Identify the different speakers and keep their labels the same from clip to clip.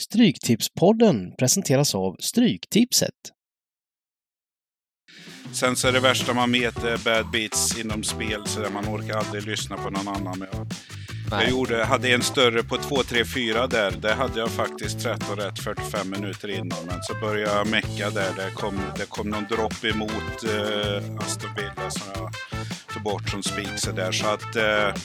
Speaker 1: Stryktipspodden presenteras av Stryktipset.
Speaker 2: Sen så är det värsta man vet är bad beats inom spel så där man orkar aldrig lyssna på någon annan. Men jag, jag gjorde, hade en större på 2-3-4 där. Där hade jag faktiskt 13 rätt 45 minuter innan. Men så började jag mecka där. Det kom, det kom någon dropp emot eh, Aston Villa som jag tog bort som spik så där. Så att eh,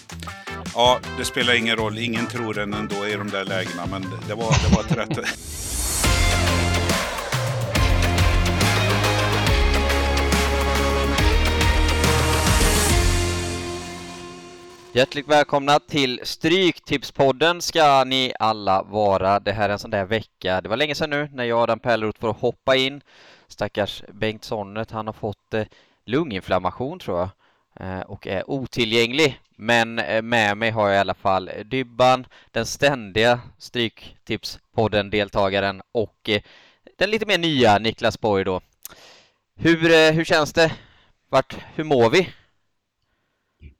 Speaker 2: ja, det spelar ingen roll. Ingen tror den ändå i de där lägena. Men det, det var, det var 13.
Speaker 3: Hjärtligt välkomna till Stryktipspodden ska ni alla vara. Det här är en sån där vecka. Det var länge sedan nu när jag och Adam Pärleroth får hoppa in. Stackars Bengt Sonnet, han har fått eh, lunginflammation tror jag eh, och är otillgänglig. Men eh, med mig har jag i alla fall Dybban, den ständiga Stryktipspodden-deltagaren och den lite mer nya Niklas Borg då. Hur, hur känns det? Vart, hur mår vi?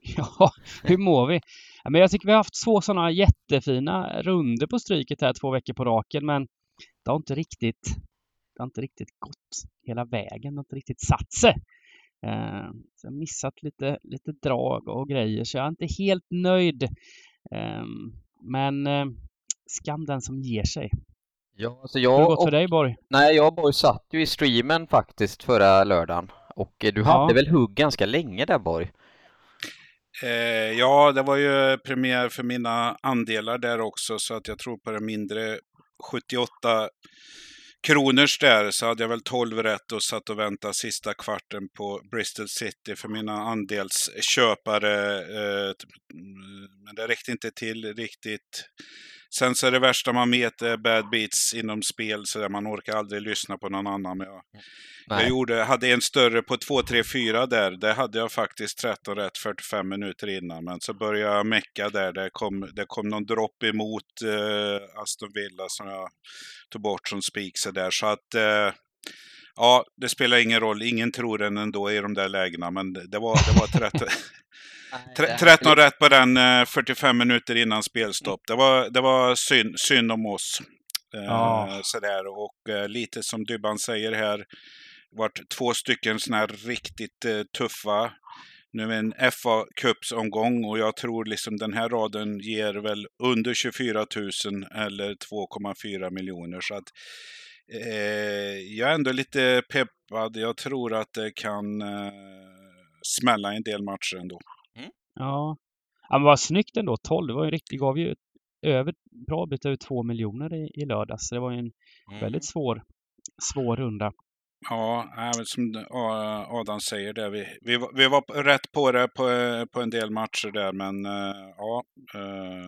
Speaker 4: Ja, hur mår vi? Men jag tycker vi har haft två sådana jättefina runder på Stryket här två veckor på raken, men det har inte riktigt, det har inte riktigt gått hela vägen, det har inte riktigt satt sig. Eh, så jag har missat lite, lite drag och grejer, så jag är inte helt nöjd. Eh, men eh, skam den som ger sig.
Speaker 3: Ja, alltså
Speaker 4: Hur har
Speaker 3: jag
Speaker 4: det gått för dig Borg?
Speaker 3: Nej, jag och Borg satt ju i streamen faktiskt förra lördagen och eh, du
Speaker 4: Ja.
Speaker 3: hade väl hugg ganska länge där Borg?
Speaker 2: Eh, ja, det var ju premiär för mina andelar där också, så att jag tror på det mindre 78 kronors där så hade jag väl 12 rätt och satt och väntade sista kvarten på Bristol City för mina andelsköpare. Eh, mm, men det räckte inte till riktigt. Sen så är det värsta man vet är bad beats inom spel så där man orkar aldrig lyssna på någon annan. Men jag, jag gjorde, hade en större på 2, 3, 4 där. Där hade jag faktiskt 13 rätt 45 minuter innan. Men så började jag mecka där. Det kom, det kom någon dropp emot eh, Aston Villa som jag tog bort som spik så där. Så att eh, ja, det spelar ingen roll. Ingen tror den ändå i de där lägena. Men det var, det var 13, tre- 13 rätt på den eh, 45 minuter innan spelstopp. Det var, det var synd, synd om oss. Eh,
Speaker 4: Ja.
Speaker 2: sådär. Och eh, lite som Dybban säger här, vart två stycken såna här riktigt eh, tuffa. Nu är en fa Cups-omgång och jag tror liksom den här raden ger väl under 24 000 eller 2,4 miljoner. Så att eh, jag är ändå lite peppad. Jag tror att det kan eh, smälla en del matcher ändå.
Speaker 4: Ja. ja men vad snyggt ändå, 12. Det var ju en riktigt, gav ju över, bra bit över två miljoner i, i lördags. Så det var ju en
Speaker 3: Mm.
Speaker 4: väldigt svår, svår runda.
Speaker 2: Ja, som eh, Adam säger där, vi, vi, var- vi var rätt på det på, eh, på en del matcher där, men eh, ja. eh,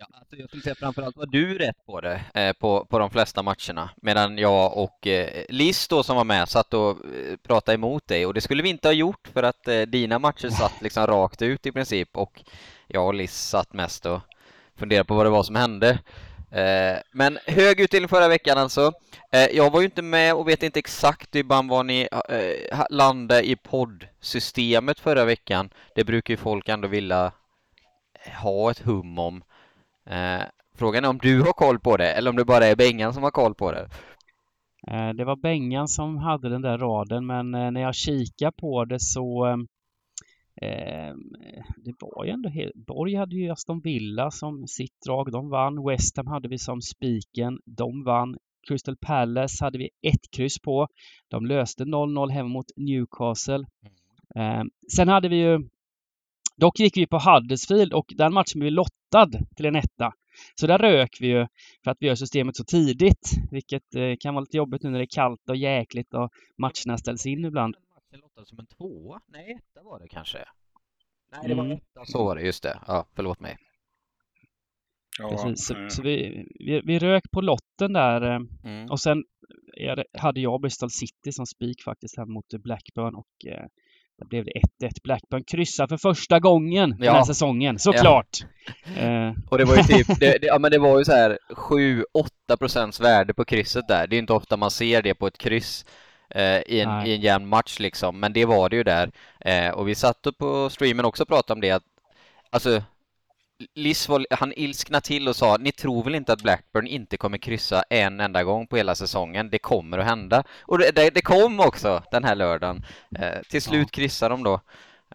Speaker 3: Ja, alltså jag skulle säga framförallt var du rätt på det eh, på, på de flesta matcherna medan jag och eh, Liz då som var med satt och eh, pratade emot dig och det skulle vi inte ha gjort för att eh, dina matcher satt liksom rakt ut i princip och jag och Liz satt mest och funderade på vad det var som hände. Eh, men hög utdelning förra veckan alltså. Eh, jag var ju inte med och vet inte exakt ibland var ni eh, landade i poddsystemet förra veckan. Det brukar ju folk ändå vilja ha ett hum om. Eh, frågan är om du har koll på det eller om det bara är Bengan som har koll på det.
Speaker 4: Eh, Det var Bengan som hade den där raden men eh, när jag kikar på det så eh, eh, det var ju ändå helt, Borg hade ju Aston Villa som sitt drag, de vann. West Ham hade vi som spiken, de vann. Crystal Palace hade vi ett kryss på. De löste 0-0 hemma mot Newcastle. Eh, sen hade vi ju Dock gick vi på Huddersfield och den matchen blev lottad till en etta. Så där rök vi ju för att vi gör systemet så tidigt, vilket eh, kan vara lite jobbigt nu när det är kallt och jäkligt och matcherna ställs in ibland.
Speaker 3: Matchen lottades som en tvåa? Nej, etta var det kanske. Nej, det var
Speaker 4: Mm.
Speaker 3: etta. Så var det, just det. Ja, förlåt mig.
Speaker 2: ja,
Speaker 4: Precis. Så, så vi, vi, vi rök på lotten där eh,
Speaker 3: Mm.
Speaker 4: och sen hade jag Bristol City som spik faktiskt här mot Blackburn och eh, där blev det 1-1. Blackburn kryssar för första gången den
Speaker 3: Ja.
Speaker 4: här säsongen, såklart! Eh,
Speaker 3: Och det var ju typ, det, det, ja men det var ju så här 7-8 procents värde på krysset där. Det är inte ofta man ser det på ett kryss eh, i, en,
Speaker 4: Nej.
Speaker 3: i en jämn match liksom, men det var det ju där. Eh, och vi satt på streamen också och pratade om det att, alltså Var, han ilskna till och sa ni tror väl inte att Blackburn inte kommer kryssa en enda gång på hela säsongen? Det kommer att hända. Och det, det, det kom också den här lördagen. Eh, till slut ja. kryssar de då.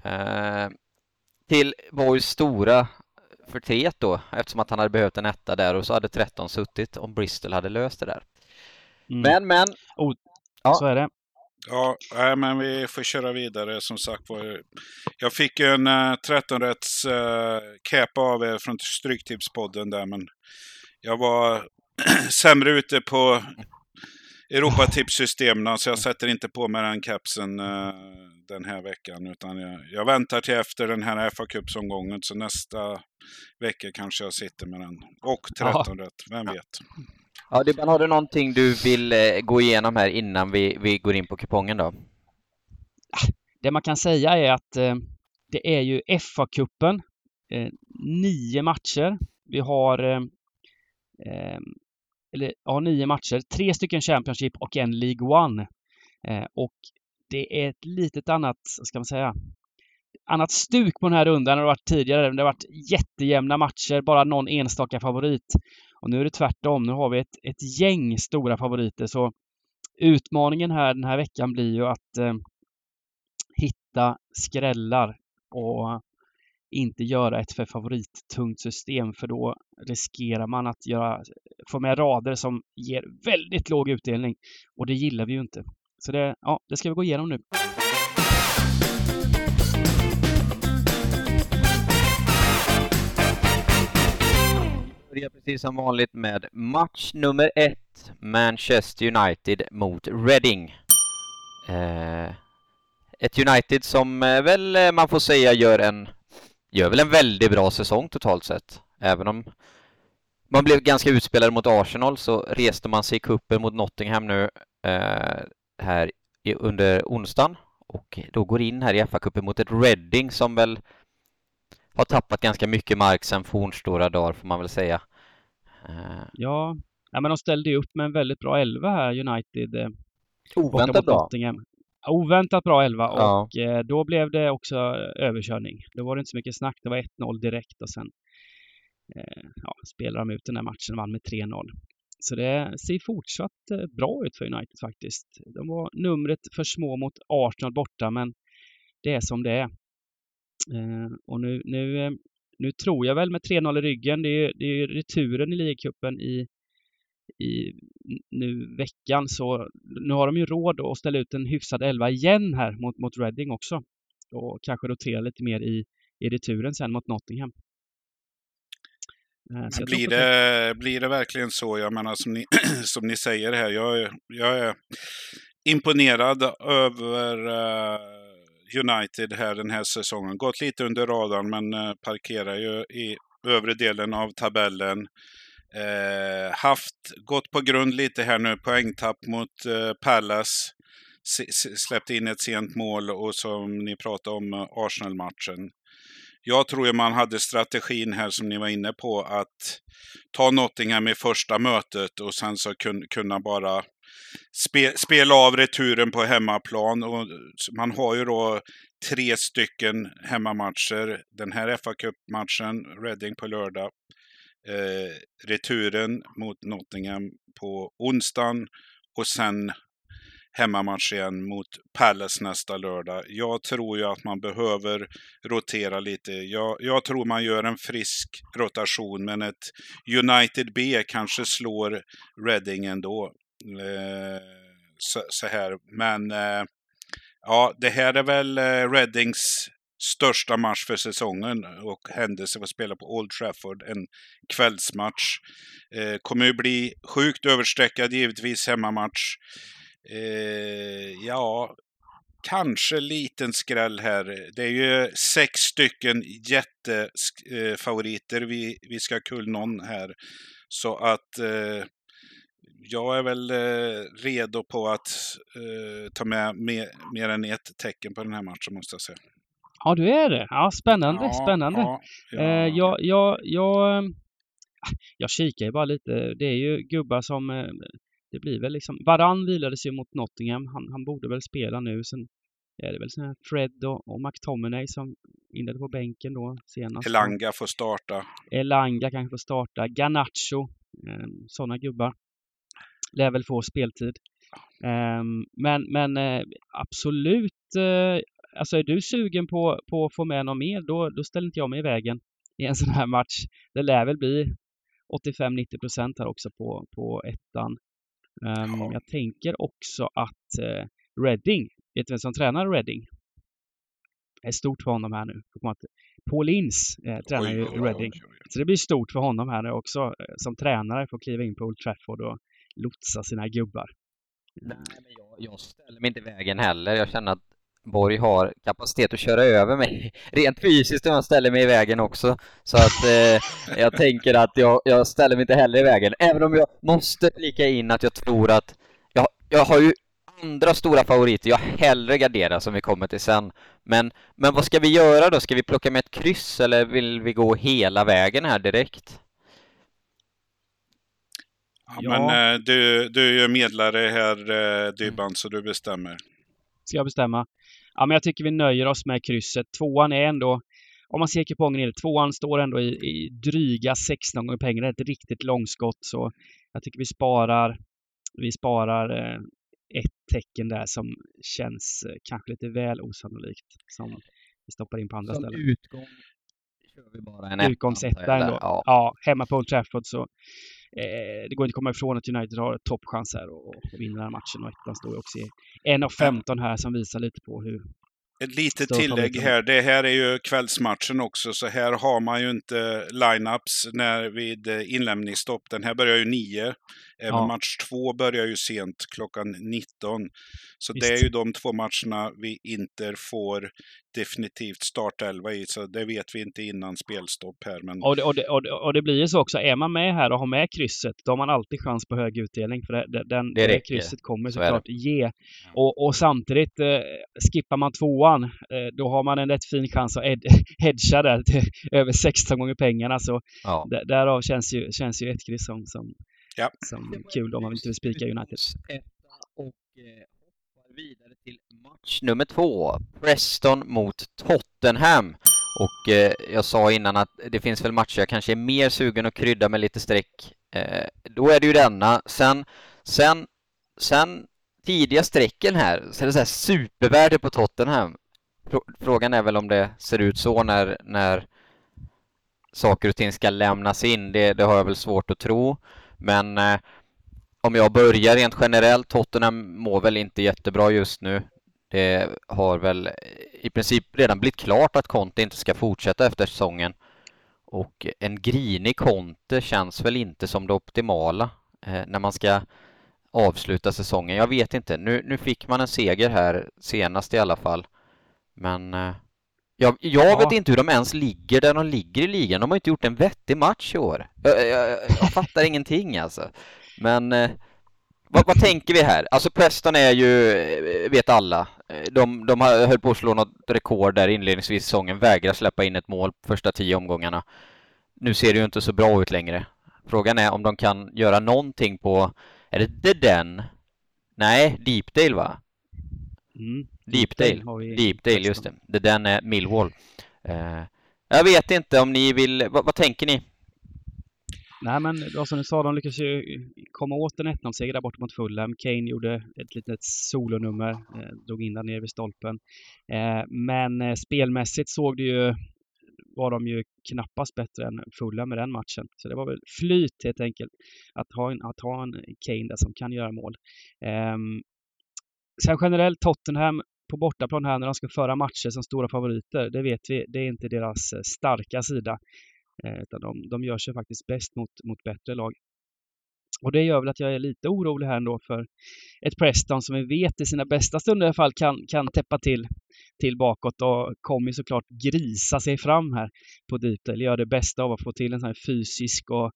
Speaker 3: Eh, till Borgs stora förtret då, eftersom att han hade behövt en etta där och så hade 13 suttit om Bristol hade löst det där. Mm. Men, men.
Speaker 4: Oh, ja. Så är det.
Speaker 2: Ja, nej, men vi får köra vidare som sagt. Jag fick ju en uh, 13-rätts uh, cap av er från Stryktipspodden där, men jag var sämre ute på Europatipssystemen, så jag sätter inte på mig den capsen uh, den här veckan, utan jag, jag väntar till efter den här fa Cup-omgången, så nästa vecka kanske jag sitter med den. Och 13 rätt, vem vet.
Speaker 3: Ja, Dibban, har du någonting du vill eh, gå igenom här innan vi, vi går in på kupongen då?
Speaker 4: Det man kan säga är att eh, det är ju FA-cupen, eh, nio matcher. Vi har eh, eh, eller, ja, nio matcher, tre stycken Championship och en League One. Eh, och det är ett litet annat, ska man säga, annat stuk på den här rundan än det varit tidigare. Det har varit jättejämna matcher, bara någon enstaka favorit. Och nu är det tvärtom. Nu har vi ett, ett gäng stora favoriter. Så utmaningen här den här veckan blir ju att eh, hitta skrällar och inte göra ett för favorittungt system för då riskerar man att göra, få med rader som ger väldigt låg utdelning. Och det gillar vi ju inte. Så det, ja, det ska vi gå igenom nu.
Speaker 3: Börjar precis som vanligt med match nummer ett. Manchester United mot Reading. Eh, ett United som eh, väl eh, man får säga gör en, gör väl en väldigt bra säsong totalt sett. Även om man blev ganska utspelad mot Arsenal så reste man sig i kuppen mot Nottingham nu eh, här i, under onsdagen och då går in här i FA-cupen mot ett Reading som väl har tappat ganska mycket mark sedan fornstora dagar får man väl säga.
Speaker 4: Uh, ja, ja, men de ställde ju upp med en väldigt bra elva här, United. Eh,
Speaker 3: Oväntat bra.
Speaker 4: Oväntat bra elva ja. och eh, då blev det också överkörning. Då var det inte så mycket snack. Det var 1-0 direkt och sen eh, ja, spelade de ut den här matchen och vann med 3-0. Så det ser fortsatt eh, bra ut för United faktiskt. De var numret för små mot Arsenal borta, men det är som det är. Eh, och nu, nu, eh, nu tror jag väl med 3-0 i ryggen, det är, det är returen i ligacupen i, i nu veckan, så nu har de ju råd att ställa ut en hyfsad elva igen här mot, mot Reading också. Och kanske rotera lite mer i, i returen sen mot Nottingham.
Speaker 2: Blir det, blir det verkligen så? Jag menar som ni, som ni säger här, jag, jag är imponerad över uh United här den här säsongen. Gått lite under radarn men eh, parkerar ju i övre delen av tabellen. Eh, haft, gått på grund lite här nu, poängtapp mot eh, Palace. Släppte in ett sent mål och som ni pratade om, eh, Arsenal-matchen. Jag tror ju man hade strategin här som ni var inne på att ta Nottingham i första mötet och sen så kunna bara spe, spela av returen på hemmaplan. Och man har ju då tre stycken hemmamatcher. Den här fa Cup-matchen, Reading på lördag. Eh, returen mot Nottingham på onsdagen och sen hemmamatch igen mot Palace nästa lördag. Jag tror ju att man behöver rotera lite. Jag, jag, tror man gör en frisk rotation, men ett United B kanske slår Reading ändå. Eh, så, så, här. Men eh, ja, det här är väl eh, Readings största match för säsongen och händelse att spela på Old Trafford, en kvällsmatch. Eh, kommer ju bli sjukt överstreckad givetvis hemmamatch. Eh, ja, kanske liten skräll här. Det är ju sex stycken jättefavoriter vi, vi ska kull någon här. Så att eh, jag är väl eh, redo på att eh, ta med mer, mer än ett tecken på den här matchen måste jag säga.
Speaker 4: Ja, du är det. Ja, spännande, ja, spännande. Ja, ja. Eh, jag, jag, jag, jag kikar ju bara lite. Det är ju gubbar som eh, det blir väl liksom, Varann vilade sig mot Nottingham. Han, han borde väl spela nu. Sen är det väl sån här Fred och, och McTominay som inledde på bänken då senast.
Speaker 2: Elanga får starta.
Speaker 4: Elanga kanske får starta. Garnacho, eh, sådana gubbar. Lär väl få speltid. Eh, men men eh, absolut, eh, alltså är du sugen på, på att få med någon mer, då, då ställer inte jag mig i vägen i en sån här match. Det lär väl bli 85-90 procent här också på, på ettan. Um,
Speaker 2: Ja.
Speaker 4: Jag tänker också att uh, Reading, vet du vem som tränar Reading? Det är stort för honom här nu. Paul Ince eh, tränar ju Reading. Så det blir stort för honom här nu också eh, som tränare får kliva in på Old Trafford och lotsa sina gubbar.
Speaker 3: Nej, men jag, jag ställer mig inte i vägen heller. Jag känner att Borg har kapacitet att köra över mig rent fysiskt om jag ställer mig i vägen också. Så att eh, jag tänker att jag, jag ställer mig inte heller i vägen. Även om jag måste flika in att jag tror att jag, jag har ju andra stora favoriter jag hellre garderar som vi kommer till sen. Men, men vad ska vi göra då? Ska vi plocka med ett kryss eller vill vi gå hela vägen här direkt?
Speaker 2: Ja,
Speaker 4: Ja.
Speaker 2: Men eh, du, du är ju medlare här, eh, Dybban, så du bestämmer.
Speaker 4: Ska jag bestämma? Ja, men jag tycker vi nöjer oss med krysset. Tvåan är ändå, om man ser kupongen i det, tvåan står ändå i, i dryga 16 gånger pengarna. Det är ett riktigt långskott. Så jag tycker vi sparar, vi sparar eh, ett tecken där som känns eh, kanske lite väl osannolikt. Som vi stoppar in på andra
Speaker 3: Som
Speaker 4: ställen.
Speaker 3: utgång kör vi bara en etta,
Speaker 4: Utgångsetta ändå.
Speaker 3: Ja.
Speaker 4: Ja, hemma på Old Trafford så eh, det går inte att komma ifrån att United har toppchans här och, och vinner den här matchen. Och ettan står ju också i 1.15 här som visar lite på hur...
Speaker 2: Ett litet tillägg här. Det här är ju kvällsmatchen också, så här har man ju inte lineups när vid eh, inlämningsstopp. Den här börjar ju nio. Även
Speaker 4: Ja.
Speaker 2: match två börjar ju sent, klockan 19. Så
Speaker 4: Visst.
Speaker 2: det är ju de två matcherna vi inte får definitivt startelva i, så det vet vi inte innan spelstopp här. Men
Speaker 4: Och det, och, det, och, det, och det blir ju så också, är man med här och har med krysset, då har man alltid chans på hög utdelning. För det, den,
Speaker 3: Det
Speaker 4: det, krysset kommer
Speaker 3: Så
Speaker 4: såklart ge. Och, och samtidigt, eh, skippar man tvåan, eh, då har man en rätt fin chans att ed, hedga där till över 16 gånger pengarna. Så
Speaker 3: Ja.
Speaker 4: d- därav känns ju, känns ju ett kryss som, som,
Speaker 2: Ja.
Speaker 4: som kul om man inte vill spika United.
Speaker 3: Och eh, hoppar vidare till match nummer två. Preston mot Tottenham. Och eh, jag sa innan att det finns väl matcher jag kanske är mer sugen att krydda med lite streck. Eh, då är det ju denna. Sen, sen, sen tidiga strecken här, så är det så här supervärde på Tottenham. Frågan är väl om det ser ut så när, när saker och ting ska lämnas in. Det, det har jag väl svårt att tro. Men eh, om jag börjar rent generellt, Tottenham mår väl inte jättebra just nu. Det har väl i princip redan blivit klart att Conte inte ska fortsätta efter säsongen. Och en grinig Conte känns väl inte som det optimala eh, när man ska avsluta säsongen. Jag vet inte. Nu, nu fick man en seger här senast i alla fall. Men eh, jag, jag
Speaker 4: Ja.
Speaker 3: vet inte hur de ens ligger där de ligger i ligan. De har inte gjort en vettig match i år. Jag, jag, jag fattar ingenting alltså. Men eh, vad, vad tänker vi här? Alltså Preston är ju, eh, vet alla, de, de har- höll på att slå något rekord där inledningsvis i säsongen, vägrar släppa in ett mål första tio omgångarna. Nu ser det ju inte så bra ut längre. Frågan är om de kan göra någonting på, är det The Den? Nej, Deepdale va?
Speaker 4: Mm.
Speaker 3: Deepdale. Deepdale, just det. Det den är Millwall. Eh, jag vet inte om ni vill, vad, vad tänker ni?
Speaker 4: Nej men var som du sa, de lyckades ju komma åt en 1-0-seger där borta mot Fulham. Kane gjorde ett litet solonummer, eh, drog in den nere vid stolpen. Eh, men eh, spelmässigt såg det ju, var de ju knappast bättre än fulla med den matchen. Så det var väl flyt helt enkelt att ha en, att ha en Kane där som kan göra mål. Ehm, sen generellt Tottenham på bortaplan här när de ska föra matcher som stora favoriter, det vet vi, det är inte deras eh, starka sida. Eh, utan de, de gör sig faktiskt bäst mot, mot bättre lag. Och det gör väl att jag är lite orolig här ändå för ett Preston som vi vet i sina bästa stunder i alla fall kan, kan täppa till, till bakåt och kommer såklart grisa sig fram här på Deepdale. Gör det bästa av att få till en sån här fysisk och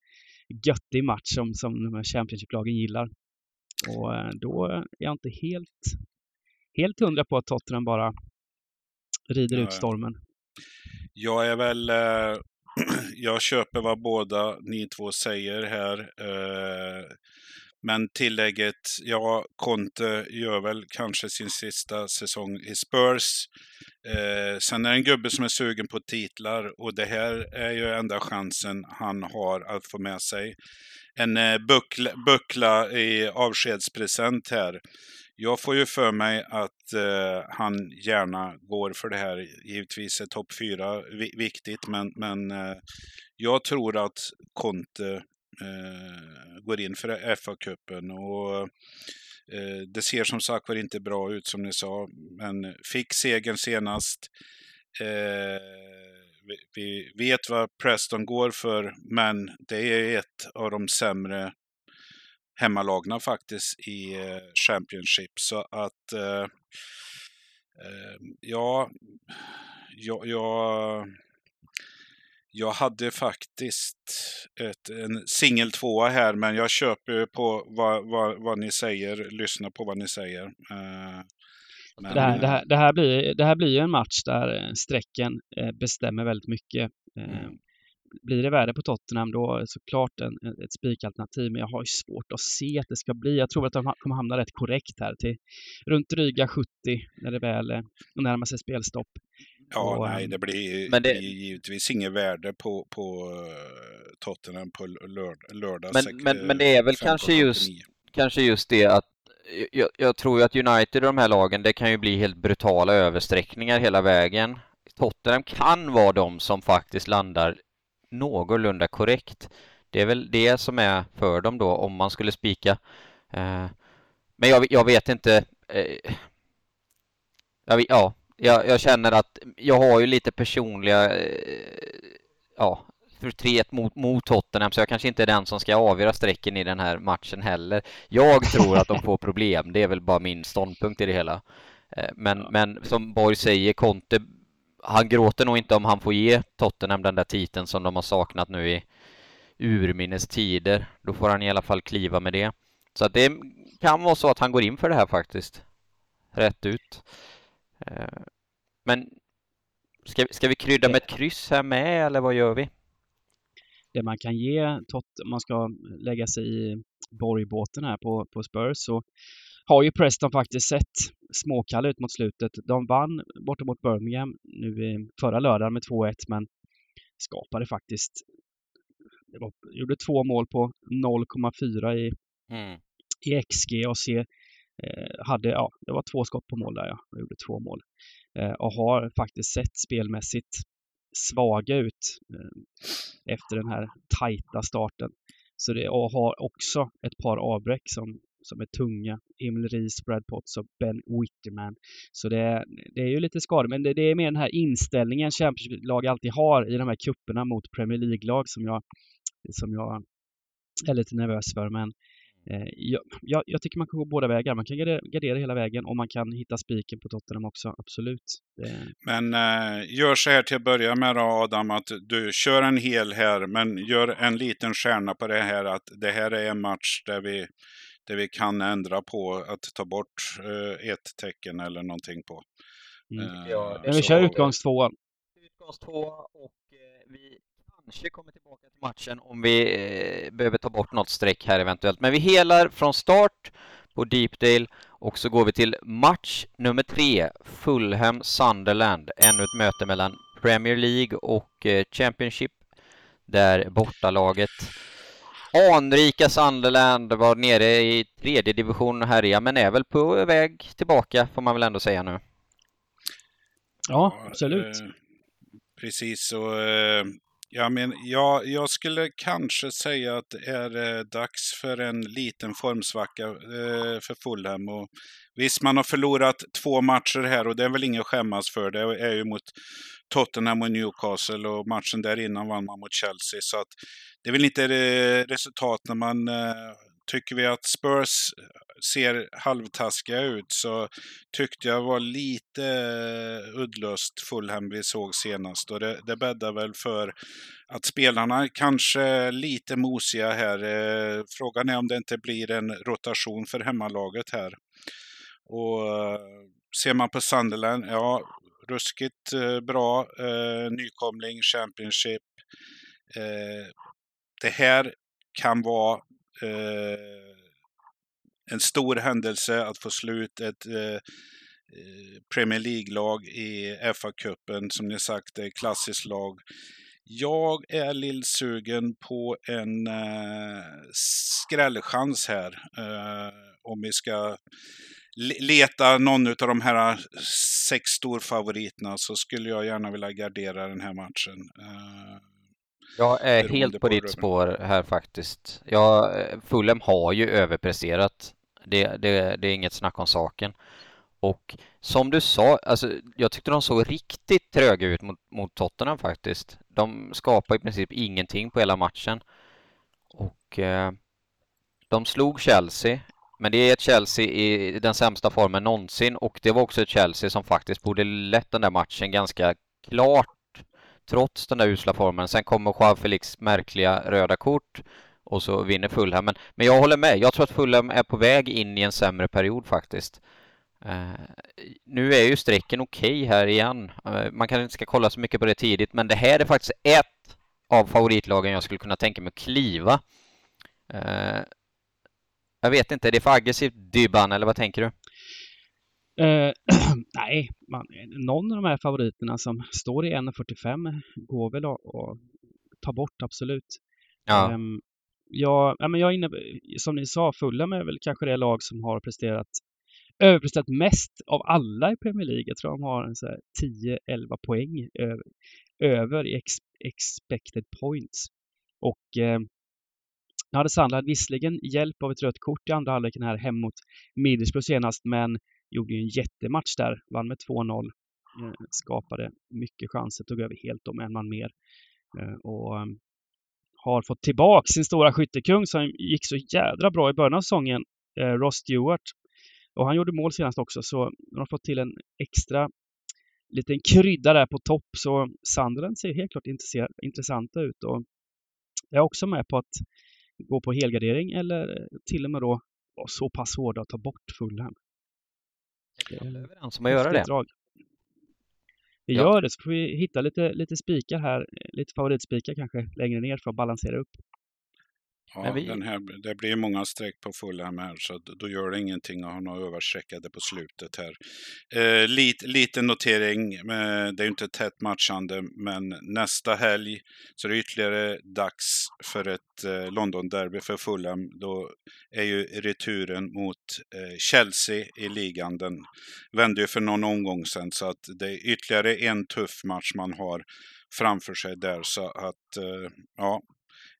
Speaker 4: göttig match som, som de här Championship-lagen gillar. Och eh, då är jag inte helt, helt hundra på att Tottenham bara rider
Speaker 2: Ja,
Speaker 4: ut stormen.
Speaker 2: Jag är väl... Eh, jag köper vad båda ni två säger här. Eh, men tillägget, ja, Conte gör väl kanske sin sista säsong i Spurs. Eh, sen är det en gubbe som är sugen på titlar och det här är ju enda chansen han har att få med sig en eh, buckla, buckla i avskedspresent här. Jag får ju för mig att eh, han gärna går för det här. Givetvis är topp fyra viktigt, men, men eh, jag tror att Conte eh, går in för FA-cupen. Och eh, det ser som sagt var inte bra ut som ni sa, men fick segern senast. Eh, vi, vi, vet vad Preston går för, men det är ett av de sämre hemmalagna faktiskt i eh, Championship. Så att eh, eh, ja, jag, jag, jag hade faktiskt ett, en singel tvåa här, men jag köper på vad, vad, vad ni säger, lyssna på vad ni säger. Eh,
Speaker 4: men, det, här, det, här, det, här blir, det här blir en match där strecken bestämmer väldigt mycket. Mm blir det värde på Tottenham då är det såklart en, ett spikalternativ, men jag har svårt att se att det ska bli. Jag tror att de kommer hamna rätt korrekt här till runt dryga 70 när det väl eh, närmar sig spelstopp.
Speaker 2: Ja, och, nej, ehm, det blir, men det... blir givetvis inget värde på, på uh, Tottenham på lörd lördag.
Speaker 3: Men, men, men det är väl kanske just, kanske just det att jag, jag, tror ju att United och de här lagen, det kan ju bli helt brutala översträckningar hela vägen. Tottenham kan vara de som faktiskt landar någorlunda korrekt. Det är väl det som är för dem då om man skulle spika. Eh, men jag, jag vet inte. Eh, jag, ja, jag, jag, känner att jag har ju lite personliga eh, ja, förtret mot, mot Tottenham så jag kanske inte är den som ska avgöra strecken i den här matchen heller. Jag tror att de får problem. Det är väl bara min ståndpunkt i det hela. Men, men som Borg säger, Conte han gråter nog inte om han får ge Tottenham den där titeln som de har saknat nu i urminnes tider. Då får han i alla fall kliva med det. Så att det kan vara så att han går in för det här faktiskt. Rätt ut. Eh, men ska, ska vi krydda med ett kryss här med eller vad gör vi?
Speaker 4: Det man kan ge Tot om man ska lägga sig i borgbåten här på, på Spurs så har ju Preston faktiskt sett småkalla ut mot slutet. De vann borta mot Birmingham nu förra lördagen med 2-1 men skapade faktiskt var, gjorde två mål på 0,4 i, mm. i XG och se eh, hade, ja, det var två skott på mål där ja, och gjorde två mål. Eh, och har faktiskt sett spelmässigt svaga ut eh, efter den här tajta starten. Så det, och har också ett par avbräck som som är tunga. Emil Ries, Brad Potts och Ben Witterman. Så det, det är ju lite skador, men det, det är mer den här inställningen Championship-lag alltid har i de här kupperna mot Premier League-lag som jag, som jag är lite nervös för. Men eh, jag, jag, jag, tycker man kan gå båda vägar. Man kan gardera, hela vägen och man kan hitta spiken på Tottenham också, absolut. Det...
Speaker 2: Men eh, gör så här till att börja med då Adam, att du kör en hel här, men gör en liten stjärna på det här att det här är en match där vi det vi kan ändra på att ta bort eh, ett tecken eller någonting på.
Speaker 4: Mm. Eh, ja, vi kör utgångstvåan.
Speaker 3: Utgångstvåa och eh, vi kanske kommer tillbaka till matchen om vi eh, behöver ta bort något streck här eventuellt. Men vi helar från start på Deepdale och så går vi till match nummer tre, Fulham Sunderland. Ännu ett möte mellan Premier League och eh, Championship där bortalaget Anrika Sunderland var nere i tredje division och härja, men är väl på väg tillbaka får man väl ändå säga nu.
Speaker 4: Ja, absolut.
Speaker 2: Eh, precis, och eh, ja, men, ja, jag skulle kanske säga att det är eh, dags för en liten formsvacka eh, för Fulham. Och, visst, man har förlorat två matcher här och det är väl inget att skämmas för. Det är ju mot Tottenham och Newcastle och matchen där innan vann man mot Chelsea. Så att det är väl inte eh, resultat när man eh, tycker vi att Spurs eh, ser halvtaskiga ut så tyckte jag var lite uddlöst Fulham vi såg senast. Och det, det bäddar väl för att spelarna kanske är lite mosiga här. Frågan är om det inte blir en rotation för hemmalaget här. Och ser man på Sunderland, ja, ruskigt eh, bra eh, nykomling, Championship eh, det här kan vara eh, en stor händelse att få slut ett eh, Premier League-lag i FA-cupen. Som ni sagt, det är ett klassiskt lag. Jag är lillsugen på en eh, skrällchans här. Eh, om vi ska leta någon av de här sex storfavoriterna så skulle jag gärna vilja gardera den här matchen. Eh,
Speaker 3: jag är helt på ditt spår här faktiskt. Jag, Fulham har ju överpresterat. Det, det, det är inget snack om saken. Och som du sa, alltså, jag tyckte de såg riktigt tröga ut mot, mot Tottenham faktiskt. De skapade i princip ingenting på hela matchen. Och eh, de slog Chelsea, men det är ett Chelsea i den sämsta formen någonsin och det var också ett Chelsea som faktiskt borde lett den där matchen ganska klart trots den där usla formen. Sen kommer Joao Felix märkliga röda kort och så vinner Fulham. Men, men jag håller med. Jag tror att Fulham är på väg in i en sämre period faktiskt. Uh, nu är ju strecken okej okay här igen. Uh, man kanske inte ska kolla så mycket på det tidigt, men det här är faktiskt ett av favoritlagen jag skulle kunna tänka mig att kliva. Uh, jag vet inte, är det för aggressivt Dybban, eller vad tänker du?
Speaker 4: nej, man, någon av de här favoriterna som står i 1.45 går väl att, ta bort, absolut. Ja. Um, ja, men jag inne, som ni sa, Fulham är väl kanske det lag som har presterat överpresterat mest av alla i Premier League. Jag tror de har en 10-11 poäng över, över i ex, expected points. Och eh, nu hade Sandland visserligen hjälp av ett rött kort i andra halvleken här hem mot Middlesbrough senast, men gjorde ju en jättematch där. Vann med 2-0. Eh, skapade mycket chanser, tog över helt om en man mer. Eh, och ehm, har fått tillbaka sin stora skyttekung som gick så jädra bra i början av säsongen. Eh, Ross Stewart och han gjorde mål senast också, så de har fått till en extra liten krydda där på topp. Så Sunderland ser helt klart intressanta ut. Och jag är också med på att gå på helgardering eller till och med då vara så pass hårda att ta bort Fulham.
Speaker 3: Är vi överens om att göra det? Drag.
Speaker 4: Vi ja. gör det, så får vi hitta lite, lite spikar här, lite favoritspikar kanske längre ner för att balansera upp.
Speaker 2: Ja, vi... den här, det blir många streck på Fulham här så då gör det ingenting att ha några överstreckade på slutet här. Eh, lite, lite notering, eh, det är ju inte tätt matchande men nästa helg så är det ytterligare dags för ett eh, London-derby för Fulham. Då är ju returen mot eh, Chelsea i ligan. Den vände ju för någon omgång sedan så att det är ytterligare en tuff match man har framför sig där så att eh, ja,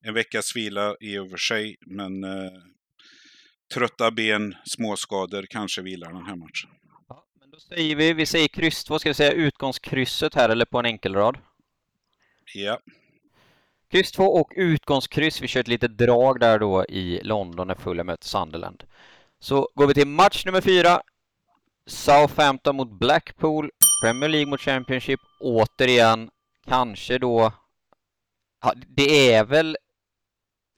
Speaker 2: en veckas vila i och för sig, men eh, trötta ben, småskador kanske vilar den här matchen.
Speaker 3: Ja, men då säger vi, vi säger kryss, vad ska vi säga, utgångskrysset här eller på en enkelrad?
Speaker 2: Ja.
Speaker 3: Kryss 2 och utgångskryss. Vi kör ett litet drag där då i London när Fulham möter Sunderland. Så går vi till match nummer fyra. Southampton mot Blackpool. Premier League mot Championship. Återigen, kanske då... Ja, det är väl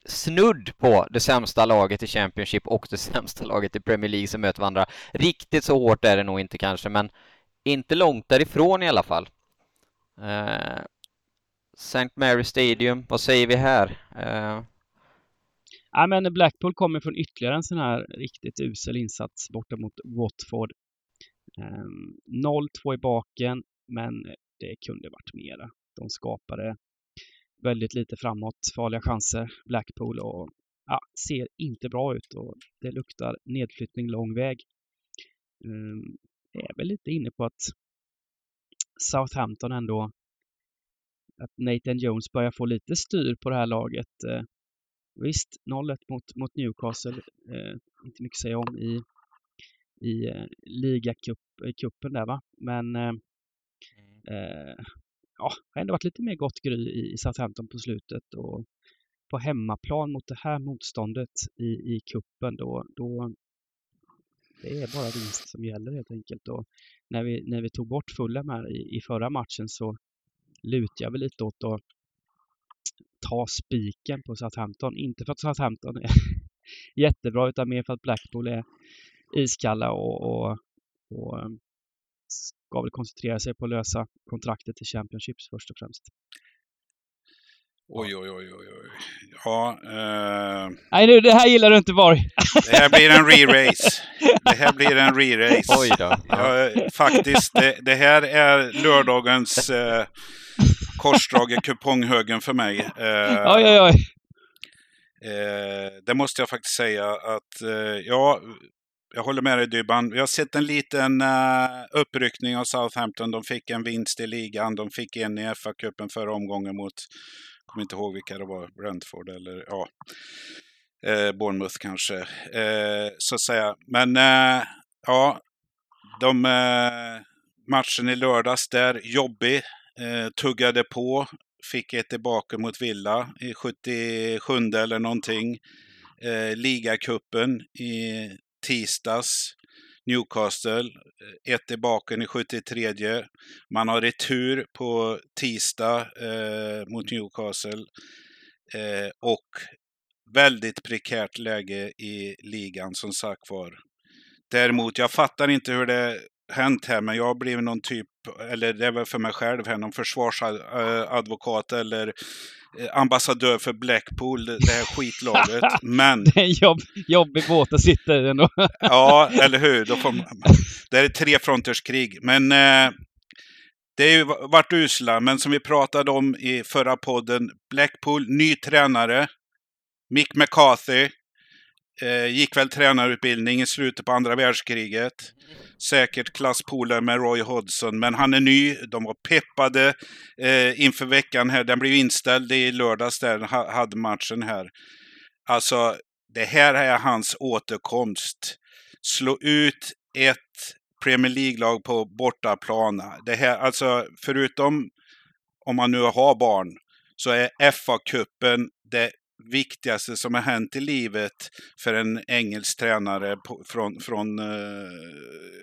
Speaker 3: snudd på det sämsta laget i Championship och det sämsta laget i Premier League som möter varandra. Riktigt så hårt är det nog inte kanske, men inte långt därifrån i alla fall. Eh, St. Mary Stadium, vad säger vi här? Eh...
Speaker 4: Ja, men Blackpool kommer från ytterligare en sån här riktigt usel insats borta mot Watford. Eh, 0-2 i baken, men det kunde varit mera. De skapade väldigt lite framåt, farliga chanser, Blackpool och ja, ser inte bra ut och det luktar nedflyttning lång väg. Um, jag är väl lite inne på att Southampton ändå att Nathan Jones börjar få lite styr på det här laget. Uh, visst, 0-1 mot, mot Newcastle, uh, inte mycket att säga om i, i uh, ligacupen där va, men uh, ja, har ändå varit lite mer gott gry i Southampton på slutet och på hemmaplan mot det här motståndet i, i kuppen då, då det är bara vinst som gäller helt enkelt. Och när vi, när vi tog bort Fulham här i, i förra matchen så lutade jag väl lite åt att ta spiken på Southampton. Inte för att Southampton är jättebra utan mer för att Blackpool är iskalla och, och, och ska väl koncentrera sig på att lösa kontraktet till Championships först och främst.
Speaker 2: Oj, oj, oj, oj, oj. Ja, eh,
Speaker 4: Nej, nu, det här gillar du inte Borg.
Speaker 2: det här blir en re-race. Det här blir en re-race.
Speaker 3: Oj då. Ja.
Speaker 2: Faktiskt, det, det här är lördagens eh, korsdrag i kuponghögen för mig. Eh,
Speaker 4: Oj, oj, oj.
Speaker 2: Eh, det måste jag faktiskt säga att, eh, ja, jag håller med dig Dybban. Vi har sett en liten uh, uppryckning av Southampton. De fick en vinst i ligan. De fick en i FA-cupen förra omgången mot, jag kommer inte ihåg vilka det var, Brentford eller ja, eh, Bournemouth kanske. Eh, så att säga. Men eh, ja, de eh, matchen i lördags där, jobbig, eh, tuggade på, fick ett tillbaka mot Villa i 77 eller någonting. Eh, ligacupen i tisdags, Newcastle, eh, ett i baken i 73. Man har retur på tisdag eh, mot Newcastle. Eh, och väldigt prekärt läge i ligan som sagt var. Däremot, jag fattar inte hur det hänt här, men jag har blivit någon typ, eller det är väl för mig själv här, någon försvarsadvokat eller eh, ambassadör för Blackpool, det här skitlaget. Men,
Speaker 4: Det är en jobb, jobbig båt att sitta i ändå.
Speaker 2: ja, eller hur? Då får man, det är ett trefronters krig. Men eh, det har ju varit usla, men som vi pratade om i förra podden, Blackpool, ny tränare, Mick McCarthy, eh, gick väl tränarutbildning i slutet på andra världskriget. Säkert klasspolare med Roy Hodgson, men han är ny. De var peppade eh, inför veckan här. Den blev inställd i lördags där, hade matchen här. Alltså, det här är hans återkomst. Slå ut ett Premier League-lag på bortaplan. Det här, alltså, förutom om man nu har barn, så är FA-cupen det viktigaste som har hänt i livet för en engelsk tränare på, från, från eh,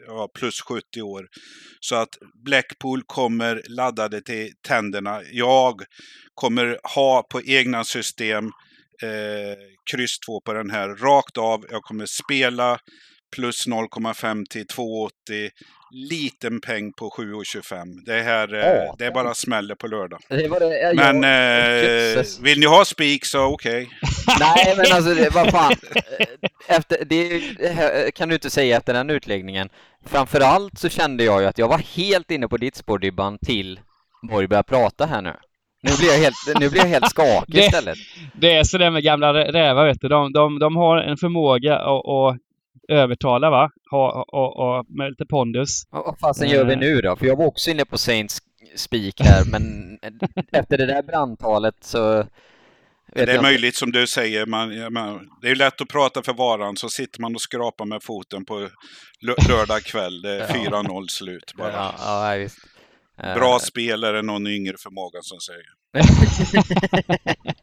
Speaker 2: ja, plus 70 år. Så att Blackpool kommer laddade till tänderna. Jag kommer ha på egna system eh, kryss 2 på den här rakt av. Jag kommer spela plus 0,5 till 2,80. Liten peng på 7,25. Det här eh,
Speaker 3: Ja.
Speaker 2: det är bara smäller på lördag.
Speaker 3: Det var det, ja,
Speaker 2: Men
Speaker 3: jag-
Speaker 2: eh, vill ni ha spik så okej.
Speaker 3: Nej, men alltså det, vad fan. Efter, det det kan du inte säga efter den utläggningen. Framförallt så kände jag ju att jag var helt inne på ditt spår Dybban till Borg började prata här nu. Nu blir jag helt, nu blir jag helt skakig
Speaker 4: Det-
Speaker 3: istället.
Speaker 4: Det är sådär med gamla rä- rävar, vet du. De, de, de har en förmåga att, att övertala, va? Ha, och, och, med lite pondus.
Speaker 3: Vad vad fasen gör vi nu då? För jag var också inne på Saints Speak här, men efter det där brandtalet så... vet
Speaker 2: Det
Speaker 3: jag
Speaker 2: är
Speaker 3: inte.
Speaker 2: möjligt som du säger, man, man, det är ju lätt att prata för varan så sitter man och skrapar med foten på lö- lördag kväll. Det är
Speaker 3: Ja.
Speaker 2: 4-0 slut bara.
Speaker 3: Ja, ja visst. Eh,
Speaker 2: Bra spel är det någon yngre förmåga som säger.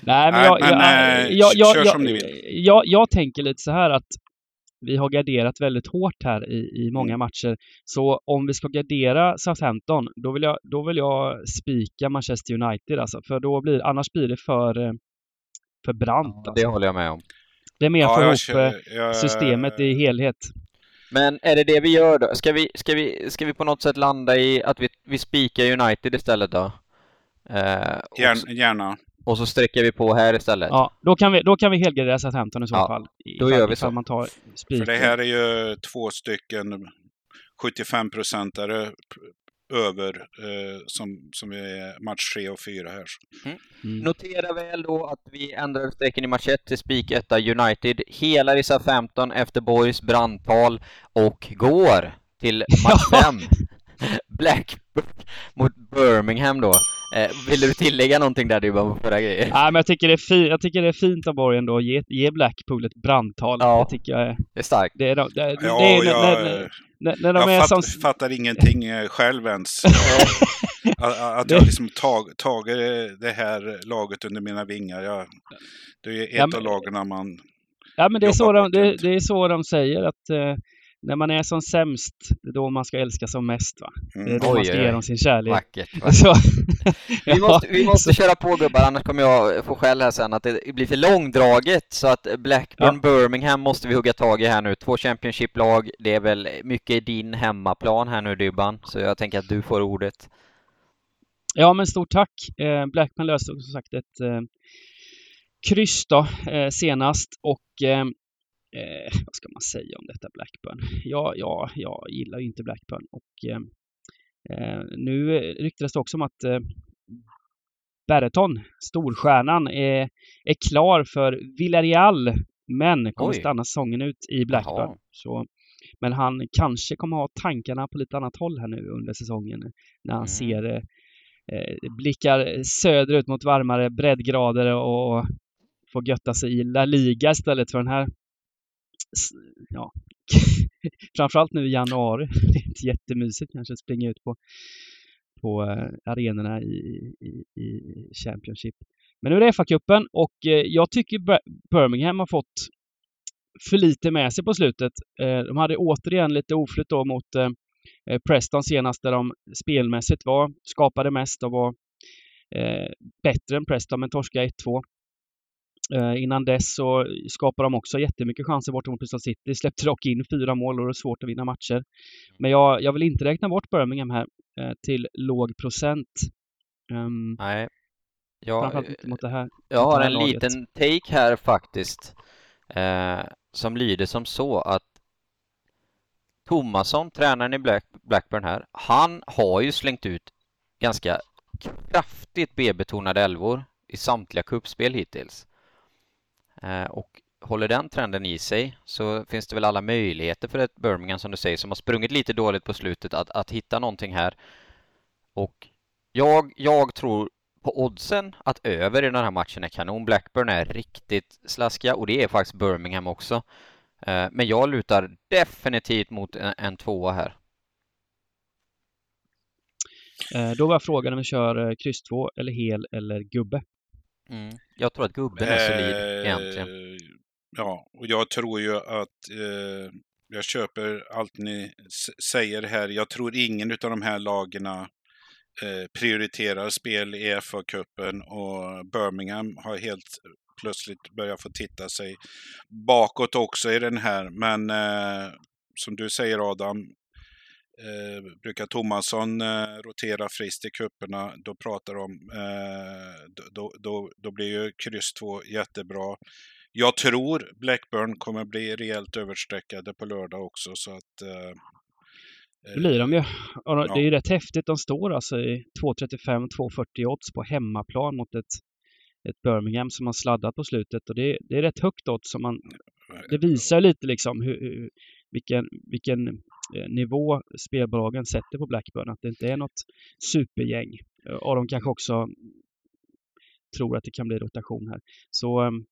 Speaker 4: Nej, men,
Speaker 2: Nej,
Speaker 4: jag,
Speaker 2: men,
Speaker 4: jag, jag, jag,
Speaker 2: kör
Speaker 4: jag,
Speaker 2: som ni vill.
Speaker 4: Jag, jag tänker lite så här att vi har garderat väldigt hårt här i, i många
Speaker 2: Mm.
Speaker 4: matcher. Så om vi ska gardera Southampton, då vill jag, då vill jag spika Manchester United alltså. För då blir, annars blir det för, eh, för brant.
Speaker 3: Ja,
Speaker 4: Alltså.
Speaker 3: det håller jag med om.
Speaker 4: Det är mer
Speaker 2: Ja,
Speaker 4: för ihop
Speaker 2: kör-
Speaker 4: eh,
Speaker 2: jag-
Speaker 4: systemet i helhet.
Speaker 3: Men är det det vi gör då? Ska vi, ska vi, ska vi på något sätt landa i att vi, vi spikar United istället då? Eh,
Speaker 2: Gärna.
Speaker 3: Och så sträcker vi på här istället?
Speaker 4: Ja, då kan vi, då kan vi helgardera Southampton i så
Speaker 3: Ja,
Speaker 4: fall.
Speaker 3: då gör vi så.
Speaker 4: Man tar
Speaker 2: För det här är ju två stycken 75 procentare över eh, som, som är match 3 och 4 här.
Speaker 4: Mm.
Speaker 3: Notera väl då att vi ändrar strecken i match 1 till spik 1 United. Hela i Southampton efter Boys brandtal och går till match
Speaker 4: Ja.
Speaker 3: 5. Blackburn mot Birmingham då. Eh, vill du tillägga någonting där du var på förra grejer?
Speaker 4: Nej, men jag tycker det är, fi- jag tycker det är fint av Borgen då att ge, ge Blackpool ett brandtal.
Speaker 3: Ja.
Speaker 4: Det tycker jag är...
Speaker 3: Det är starkt.
Speaker 4: Det är, de- det, det
Speaker 2: Ja,
Speaker 4: är
Speaker 2: och
Speaker 4: när,
Speaker 2: jag,
Speaker 4: när, när, när de
Speaker 2: jag
Speaker 4: är
Speaker 2: fatt,
Speaker 4: som...
Speaker 2: fattar ingenting eh, själv ens. att, att jag liksom tag, tagit det här laget under mina vingar. Jag, det är ett
Speaker 4: Ja, men-
Speaker 2: av lagen man...
Speaker 4: Ja, men det är, så de, det, det är så de säger att eh, när man är som sämst, det är då man ska älska som mest. Va? Det är
Speaker 2: Mm.
Speaker 4: då
Speaker 3: Oj,
Speaker 4: man ska ge dem sin kärlek.
Speaker 3: Vackert. vackert.
Speaker 4: Så,
Speaker 3: Vi måste, vi
Speaker 4: Ja,
Speaker 3: måste
Speaker 4: så-
Speaker 3: köra på gubbar, annars kommer jag få skäll här sen att det blir för långdraget. Så att Blackburn, Birmingham måste vi hugga tag i här nu. Två Championship-lag. Det är väl mycket din hemmaplan här nu Dybban. Så jag tänker att du får ordet.
Speaker 4: Ja, men stort tack. Eh, Blackman löste som sagt ett eh, kryss då, eh, senast och eh, eh, vad ska man säga om detta Blackburn? Ja, ja, jag gillar ju inte Blackburn och eh, eh nu ryktades det också om att eh, Berreton, storstjärnan, är, är klar för Villarreal men kommer Oj. stanna säsongen ut i Blackburn. Så, men han kanske kommer ha tankarna på lite annat håll här nu under säsongen när han mm. ser eh, blickar söderut mot varmare breddgrader och får götta sig i La Liga istället för den här ja, framförallt nu i januari. Det är inte jättemysigt kanske att springa ut på, på eh, arenorna i, i, i Championship. Men nu är det FA-cupen och eh, jag tycker Birmingham har fått för lite med sig på slutet. Eh, de hade återigen lite oflyt då mot Preston senast där de spelmässigt var, skapade mest och var bättre än Preston men torskade 1-2. Eh, innan dess så skapade de också jättemycket chanser borta mot Bristol City. Släppte dock in fyra mål och det är svårt att vinna matcher. Men jag, jag vill inte räkna bort Birmingham här eh, till låg procent.
Speaker 3: Um, Nej. Jag, mot det här, jag har en laget. liten take här faktiskt. Eh, som lyder som så att Tomasson, tränaren i Black, Blackburn här, han har ju slängt ut ganska kraftigt B-betonade elvor i samtliga kuppspel hittills. Eh, och håller den trenden i sig så finns det väl alla möjligheter för ett Birmingham som du säger som har sprungit lite dåligt på slutet att, att hitta någonting här. Och jag, jag tror på oddsen att över i den här matchen är kanon. Blackburn är riktigt slaskiga och det är faktiskt Birmingham också. Eh, men jag lutar definitivt mot en, en tvåa här.
Speaker 4: Eh, då var frågan om vi kör kryss 2 eller hel eller gubbe.
Speaker 3: Mm. Jag tror att gubben är solid eh, egentligen.
Speaker 2: Ja, och jag tror ju att eh, jag köper allt ni säger här. Jag tror ingen av de här lagerna eh, prioriterar spel i FA-cupen och Birmingham har helt plötsligt börjat få titta sig bakåt också i den här. Men eh, som du säger Adam, Eh, brukar Tomasson eh, rotera friskt i kupperna, då pratar de eh, då, då, då blir ju kryss 2 jättebra. Jag tror Blackburn kommer bli rejält överstreckade på lördag också så att eh,
Speaker 4: det blir de ju. Och det är ju rätt häftigt. De står alltså i 2.35-2.40 odds på hemmaplan mot ett, ett Birmingham som har sladdat på slutet. Och det, det är rätt högt odds. Som man, det visar lite liksom hur, vilken, vilken eh, nivå spelbolagen sätter på Blackburn. Att det inte är något supergäng. Och de kanske också tror att det kan bli rotation här. Så ehm,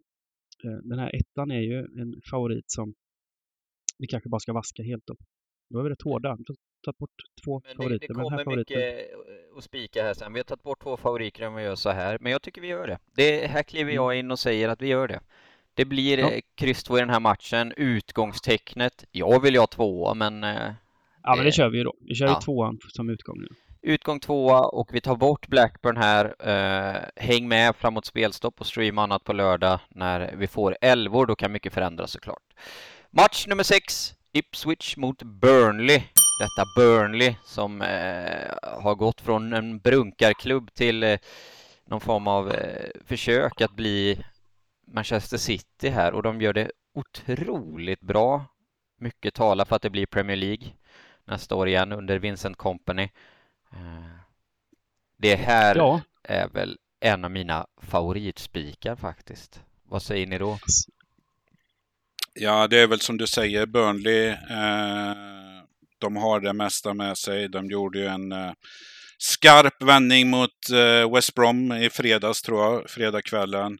Speaker 4: eh, den här ettan är ju en favorit som vi kanske bara ska vaska helt då. Då är vi rätt hårda. Vi har tagit bort två
Speaker 3: men
Speaker 4: det, favoriter.
Speaker 3: Det kommer men favoriten... mycket att spika här sen. Vi har tagit bort två favoriter om vi gör så här. Men jag tycker vi gör det. det här kliver jag mm. in och säger att vi gör det. Det blir ja. kryss två i den här matchen. Utgångstecknet. Jag vill ju ha två, men... Eh,
Speaker 4: ja, men det kör vi ju då. Vi kör ja. ju tvåan som utgång nu.
Speaker 3: Utgång tvåa och vi tar bort Blackburn här. Eh, häng med framåt spelstopp och stream annat på lördag när vi får elvor. Då kan mycket förändras såklart. Match nummer sex. Ipswich mot Burnley. Detta Burnley som eh, har gått från en brunkarklubb till eh, någon form av eh, försök att bli Manchester City här och de gör det otroligt bra. Mycket talar för att det blir Premier League nästa år igen under Vincent Company. Eh, det här ja. är väl en av mina favoritspikar faktiskt. Vad säger ni då?
Speaker 2: Ja, det är väl som du säger, Burnley. Eh, de har det mesta med sig. De gjorde ju en eh, skarp vändning mot eh, West Brom i fredags, tror jag, fredagskvällen.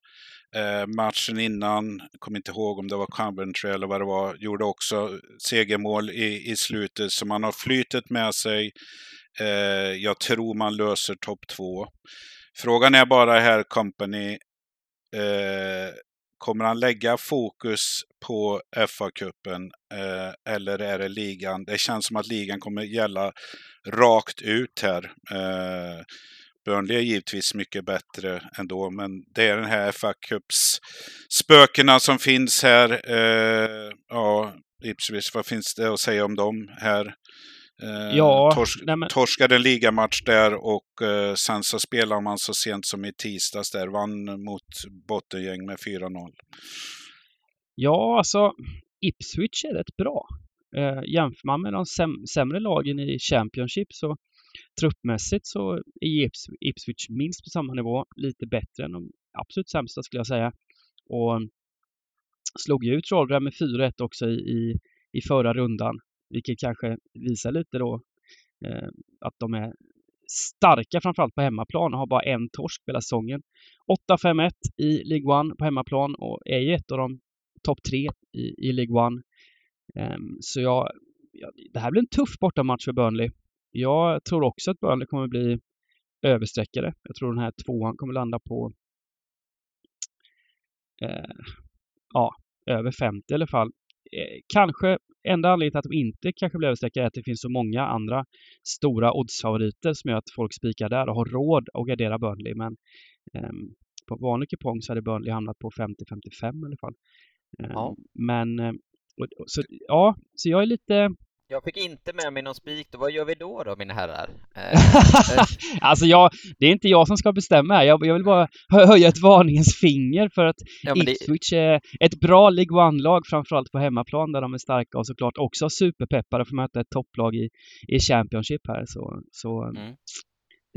Speaker 2: Eh, matchen innan, kommer inte ihåg om det var Coventry eller vad det var, gjorde också segermål i, i slutet. Så man har flytet med sig. Eh, jag tror man löser topp två. Frågan är bara här, Company, eh, kommer han lägga fokus på FA-cupen eh, eller är det ligan? Det känns som att ligan kommer gälla rakt ut här. Eh, Burnley är givetvis mycket bättre ändå, men det är den här FA Cups spökena som finns här. Eh, ja, Ipswich, vad finns det att säga om dem här? Eh,
Speaker 4: Ja,
Speaker 2: tors
Speaker 4: nej men-
Speaker 2: Torskade en ligamatch där och eh, sen så spelar man så sent som i tisdags där, vann mot bottengäng med 4-0.
Speaker 4: Ja, alltså Ipswich är rätt bra. Eh, jämför man med de säm- sämre lagen i Championship så truppmässigt så är Ipswich minst på samma nivå, lite bättre än de absolut sämsta skulle jag säga. Och slog ju ut Rotherham med 4-1 också i, i, i förra rundan, vilket kanske visar lite då eh, att de är starka framförallt på hemmaplan och har bara en torsk hela säsongen. 8-5-1 i League One på hemmaplan och är ju ett av de topp tre i, i League One. Um, så jag, ja, det här blir en tuff bortamatch för Burnley. Jag tror också att Burnley kommer bli översträckare. Jag tror den här tvåan kommer landa på eh, ja, över 50 i alla fall. Eh, kanske enda anledningen till att de inte kanske blir översträckare är att det finns så många andra stora oddsfavoriter som gör att folk spikar där och har råd att gardera Burnley. Men ehm, på vanlig kupong så hade Burnley hamnat på 50-55 i alla fall. Ehm,
Speaker 3: Ja.
Speaker 4: Men eh, så, ja, så jag är lite...
Speaker 3: Jag fick inte med mig någon spik, då. vad gör vi då då mina herrar? Eh,
Speaker 4: alltså jag, det är inte jag som ska bestämma här. Jag, jag vill bara hö- höja ett varningens finger för att
Speaker 3: ja, men det,
Speaker 4: Ipswich är ett bra League One-lag, framförallt på hemmaplan där de är starka och såklart också superpeppade för att möta ett topplag i, i Championship här. Så, så
Speaker 3: Mm.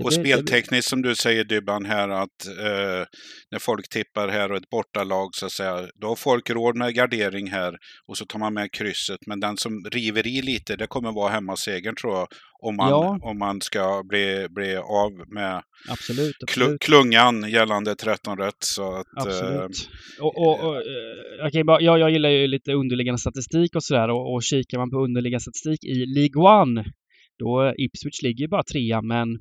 Speaker 2: Och speltekniskt som du säger Dybban här att eh, när folk tippar här och ett bortalag så att säga, då har folk råd med gardering här och så tar man med krysset. Men den som river i lite, det kommer vara hemmasegern tror jag. Om man,
Speaker 4: Ja.
Speaker 2: om man ska bli, bli av med
Speaker 4: Absolut, absolut.
Speaker 2: klungan gällande 13 rätt. Så att, eh,
Speaker 4: Absolut. Och, och, och, eh, jag, jag, gillar ju lite underliggande statistik och sådär och, och kikar man på underliggande statistik i League One då Ipswich ligger bara trea men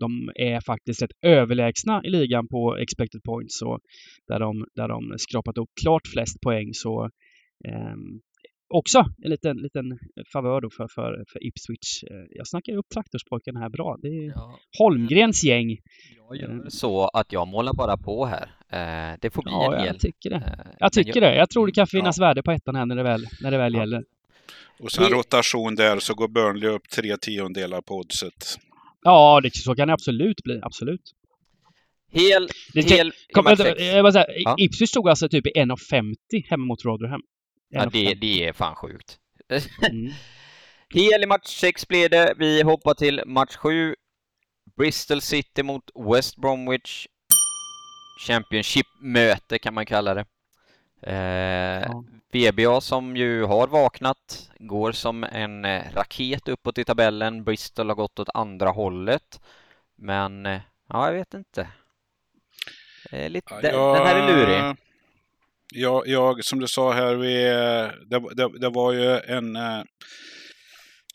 Speaker 4: de är faktiskt rätt överlägsna i ligan på expected points så där de, där de skrapat upp klart flest poäng så ehm, också en liten, liten favör då för, för, för Ipswich. Eh, Jag snackar ju upp traktorspojken här bra. Det är
Speaker 3: ja,
Speaker 4: Holmgrens gäng.
Speaker 3: jag gör så att jag målar bara på här. Eh, det får bli
Speaker 4: Ja,
Speaker 3: en hel.
Speaker 4: jag tycker det.
Speaker 3: Eh,
Speaker 4: Jag tycker det. Jag tror det kan finnas
Speaker 2: Ja.
Speaker 4: värde på ettan här när det väl, när det väl
Speaker 3: Ja.
Speaker 4: gäller.
Speaker 2: och sen rotation där så går Burnley upp tre tiondelar på oddset.
Speaker 4: Ja, det, så kan det absolut bli. Absolut.
Speaker 3: Hel,
Speaker 4: Det
Speaker 3: hel i
Speaker 4: Kom,
Speaker 3: sex.
Speaker 4: jag bara säga,
Speaker 3: Ja.
Speaker 4: Ipswich stod alltså typ i 1,50 hemma mot Rotherham.
Speaker 3: Ja, det,
Speaker 4: 1,50.
Speaker 3: det är fan sjukt.
Speaker 4: Mm.
Speaker 3: Hel i match 6 blir det. Vi hoppar till match 7. Bristol City mot West Bromwich. Championship-möte kan man kalla det. Eh,
Speaker 4: Ja.
Speaker 3: VBA som ju har vaknat går som en eh, raket uppåt i tabellen. Bristol har gått åt andra hållet. Men eh, ja, jag vet inte. Eh, lite,
Speaker 2: Ja,
Speaker 3: den,
Speaker 2: jag-
Speaker 3: den här är lurig.
Speaker 2: Jag, jag, som du sa här, vi, det, det, det var ju en eh,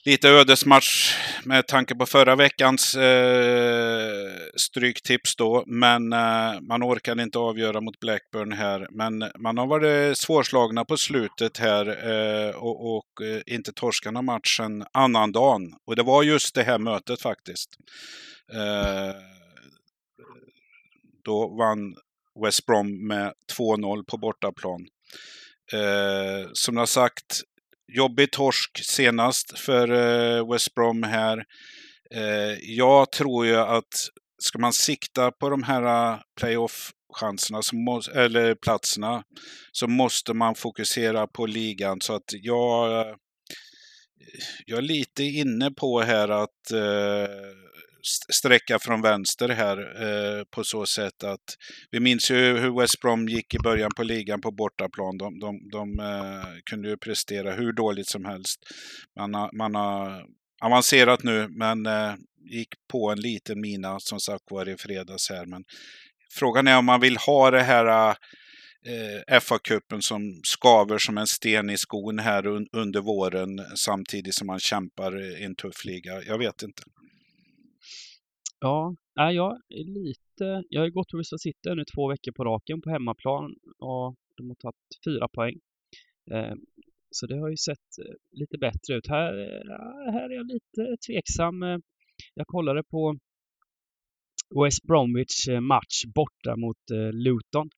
Speaker 2: lite ödesmatch med tanke på förra veckans eh, stryktips då. Men eh, man orkade inte avgöra mot Blackburn här. Men man har varit eh, svårslagna på slutet här eh, och, och eh, inte torskarna matchen annan dagen. Och det var just det här mötet faktiskt. Eh, då vann West Brom med 2-0 på bortaplan. Eh, som jag sagt, jobbig torsk senast för eh, West Brom här. Eh, jag tror ju att ska man sikta på de här eh, playoff chanserna, eller platserna, så måste man fokusera på ligan. Så att jag, jag är lite inne på här att sträcka från vänster här eh, på så sätt att vi minns ju hur West Brom gick i början på ligan på bortaplan. De, de, de eh, kunde ju prestera hur dåligt som helst. Man har, man har avancerat nu, men eh, gick på en liten mina som sagt var i fredags här. Men frågan är om man vill ha det här eh, FA-cupen som skaver som en sten i skon här un, under våren samtidigt som man kämpar i en tuff liga. Jag vet inte.
Speaker 4: Ja, nej, jag är lite... Jag har ju gått på City nu två veckor på raken på hemmaplan och de har tagit fyra poäng. Eh, så det har ju sett eh, lite bättre ut. Här, eh, här är jag lite tveksam. Eh, Jag kollade på West Bromwich match borta mot Luton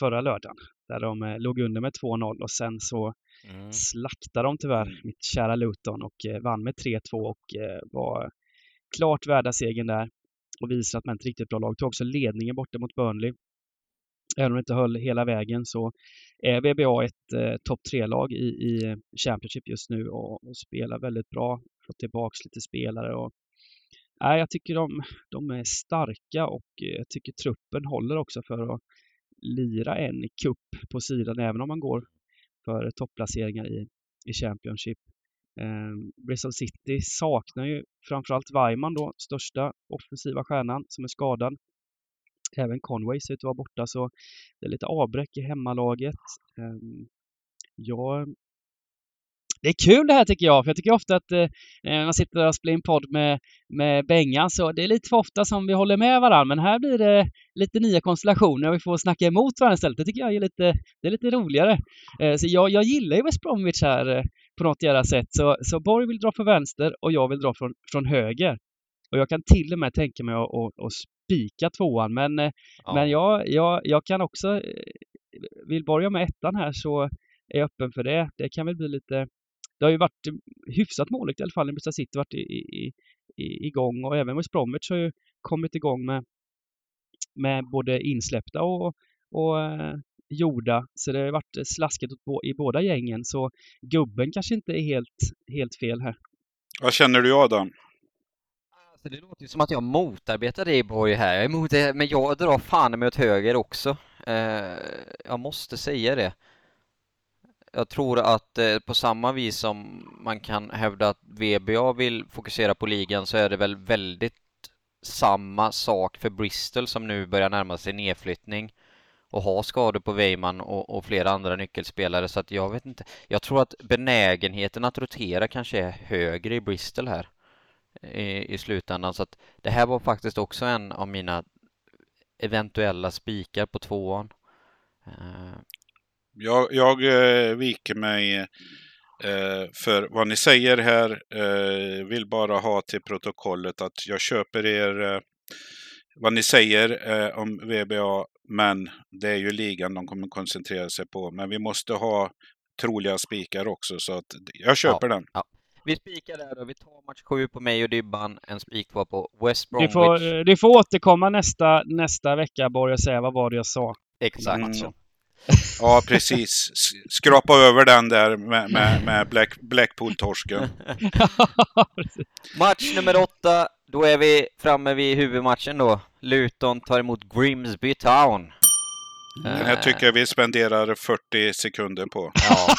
Speaker 4: förra lördagen. där de låg under med 2-0 och sen så
Speaker 3: Mm.
Speaker 4: slaktade de tyvärr mitt kära Luton och vann med 3-2 och var klart värda segern där och visar att man är ett riktigt bra lag. Tog också ledningen borta mot Burnley. Även om det inte höll hela vägen så är VBA ett eh, topp 3-lag i, i eh, Championship just nu och, och spelar väldigt bra. Fått tillbaka lite spelare och nej, jag tycker de, de är starka och eh, jag tycker truppen håller också för att lira en cup på sidan även om man går för topplaceringar i, i Championship. Eh, Bristol City saknar ju framförallt Weimann då, största offensiva stjärnan som är skadad. Även Conway ser ut att vara borta så det är lite avbräck i hemmalaget. Eh, jag det är kul det här tycker jag, för jag tycker ofta att eh, när man sitter och spelar in podd med, med Bengan så det är lite för ofta som vi håller med varandra, men här blir det lite nya konstellationer och vi får snacka emot varandra istället. Det tycker jag är lite, det är lite roligare. Eh, så jag, jag gillar ju West Bromwich här eh, på något jävla sätt. Så, så Borg vill dra från vänster och jag vill dra från, från höger. Och jag kan till och med tänka mig att, att, att spika tvåan, men, eh,
Speaker 3: Ja.
Speaker 4: men jag, jag, jag kan också, eh, vill Borg med ettan här så är jag öppen för det. Det kan väl bli lite det har ju varit hyfsat måligt i alla fall Bristol City varit i, i, i, igång och även West Bromwich har ju kommit igång med, med både insläppta och, och eh, gjorda. Så det har varit slasket bo- i båda gängen. Så gubben kanske inte är helt, helt fel här.
Speaker 2: Vad känner du Adam?
Speaker 3: Alltså, det låter ju som att jag motarbetar dig Borg här. Jag emot det, men jag drar fan mig åt höger också. Eh, jag måste säga det. Jag tror att eh, på samma vis som man kan hävda att VBA vill fokusera på ligan så är det väl väldigt samma sak för Bristol som nu börjar närma sig nedflyttning och har skador på Weimann och, och flera andra nyckelspelare så att jag vet inte. Jag tror att benägenheten att rotera kanske är högre i Bristol här i, i slutändan så att det här var faktiskt också en av mina eventuella spikar på tvåan. Eh,
Speaker 2: jag, jag eh, viker mig eh, för vad ni säger här. Vill bara ha till protokollet att jag köper er vad ni säger eh, om VBA, men det är ju ligan de kommer koncentrera sig på. Men vi måste ha troliga spikar också, så att jag köper den.
Speaker 3: Vi spikar där då. Vi tar match sju på mig och Dybban. En spik var på West
Speaker 4: Du
Speaker 3: Bromwich.
Speaker 4: får, du får återkomma nästa, nästa vecka Borg och säga vad var det jag sa.
Speaker 3: Exakt.
Speaker 2: Mm. Ja, precis. Skrapa över den där med, med, med Black, Blackpool-torsken.
Speaker 3: Match nummer åtta. Då är vi framme vid huvudmatchen då. Luton tar emot Grimsby Town.
Speaker 2: Den här tycker jag vi spenderar 40 sekunder på.
Speaker 3: Ja.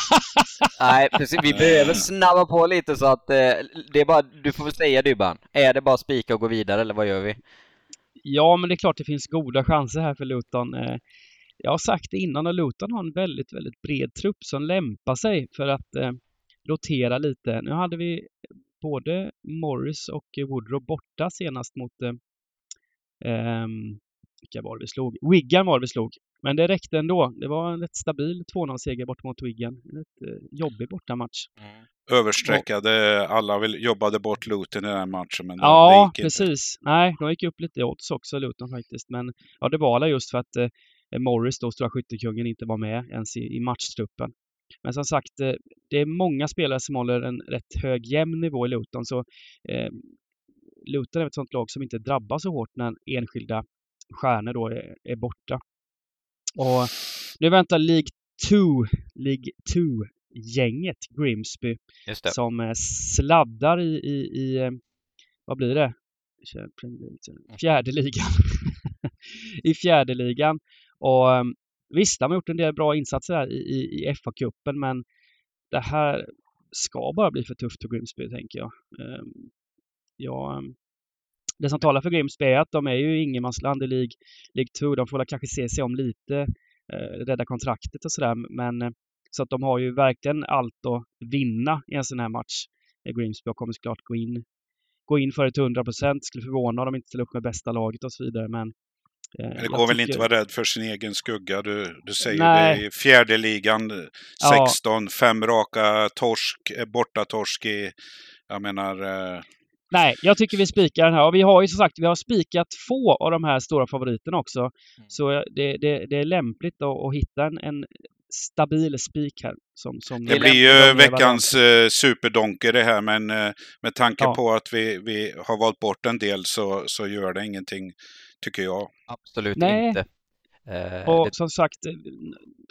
Speaker 3: Nej, precis. Vi behöver snabba på lite så att eh, det är bara, du får väl säga Dybban. Är det bara spika och gå vidare eller vad gör vi?
Speaker 4: Ja, men det är klart det finns goda chanser här för Luton. Eh, Jag har sagt det innan och Luton har en väldigt, väldigt bred trupp som lämpar sig för att eh, rotera lite. Nu hade vi både Morris och Woodrow borta senast mot eh, ehm, vilka var det vi slog? Wigan var det vi slog. Men det räckte ändå. Det var en rätt stabil 2-0-seger bort mot Wigan. En rätt eh, jobbig bortamatch.
Speaker 2: Översträckade, alla vill, jobbade bort Luton i den här matchen, men
Speaker 4: Ja,
Speaker 2: gick inte.
Speaker 4: precis. Nej, de gick upp lite i odds också, Luton faktiskt. Men ja, det var alla just för att eh, Morris, då stora skyttekungen, inte var med ens i, i matchtruppen. Men som sagt, eh, det är många spelare som håller en rätt hög jämn nivå i Luton, så eh, Luton är ett sånt lag som inte drabbas så hårt när enskilda stjärnor då är, är borta. Och nu väntar League 2, League 2-gänget Grimsby som eh, sladdar i, i, i eh, vad blir det? Fjärde ligan. I fjärde ligan. Och eh, visst, de har gjort en del bra insatser här i, i, i FA-cupen, men det här ska bara bli för tufft för Grimsby, tänker jag. Ehm, ja, ehm, det som talar för Grimsby är att de är ju ingenmansland i League, League 2. De får väl kanske se sig om lite, eh, rädda kontraktet och sådär, men eh, så att de har ju verkligen allt att vinna i en sån här match. Eh, Grimsby och kommer såklart gå in, gå in för det till 100 procent. Skulle förvåna om de inte ställer upp med bästa laget och så vidare. Men,
Speaker 2: det
Speaker 4: jag
Speaker 2: går väl inte att vara rädd för sin egen skugga. Du, du säger
Speaker 4: Nej.
Speaker 2: det i fjärde ligan, eh,
Speaker 4: Ja.
Speaker 2: 16, fem raka torsk, eh, borta torsk i, jag menar, eh,
Speaker 4: nej, jag tycker vi spikar den här. Och vi har ju som sagt, vi har spikat få av de här stora favoriterna också.
Speaker 3: Mm.
Speaker 4: Så det, det, det är lämpligt att, hitta en, en stabil spik här. Som, som
Speaker 2: Det blir ju veckans eh, superdonker det här, men eh, med tanke
Speaker 4: Ja.
Speaker 2: på att vi, vi har valt bort en del så, så gör det ingenting, tycker jag.
Speaker 3: Absolut
Speaker 4: Nej.
Speaker 3: inte. Eh,
Speaker 4: Och
Speaker 3: det,
Speaker 4: som sagt, eh,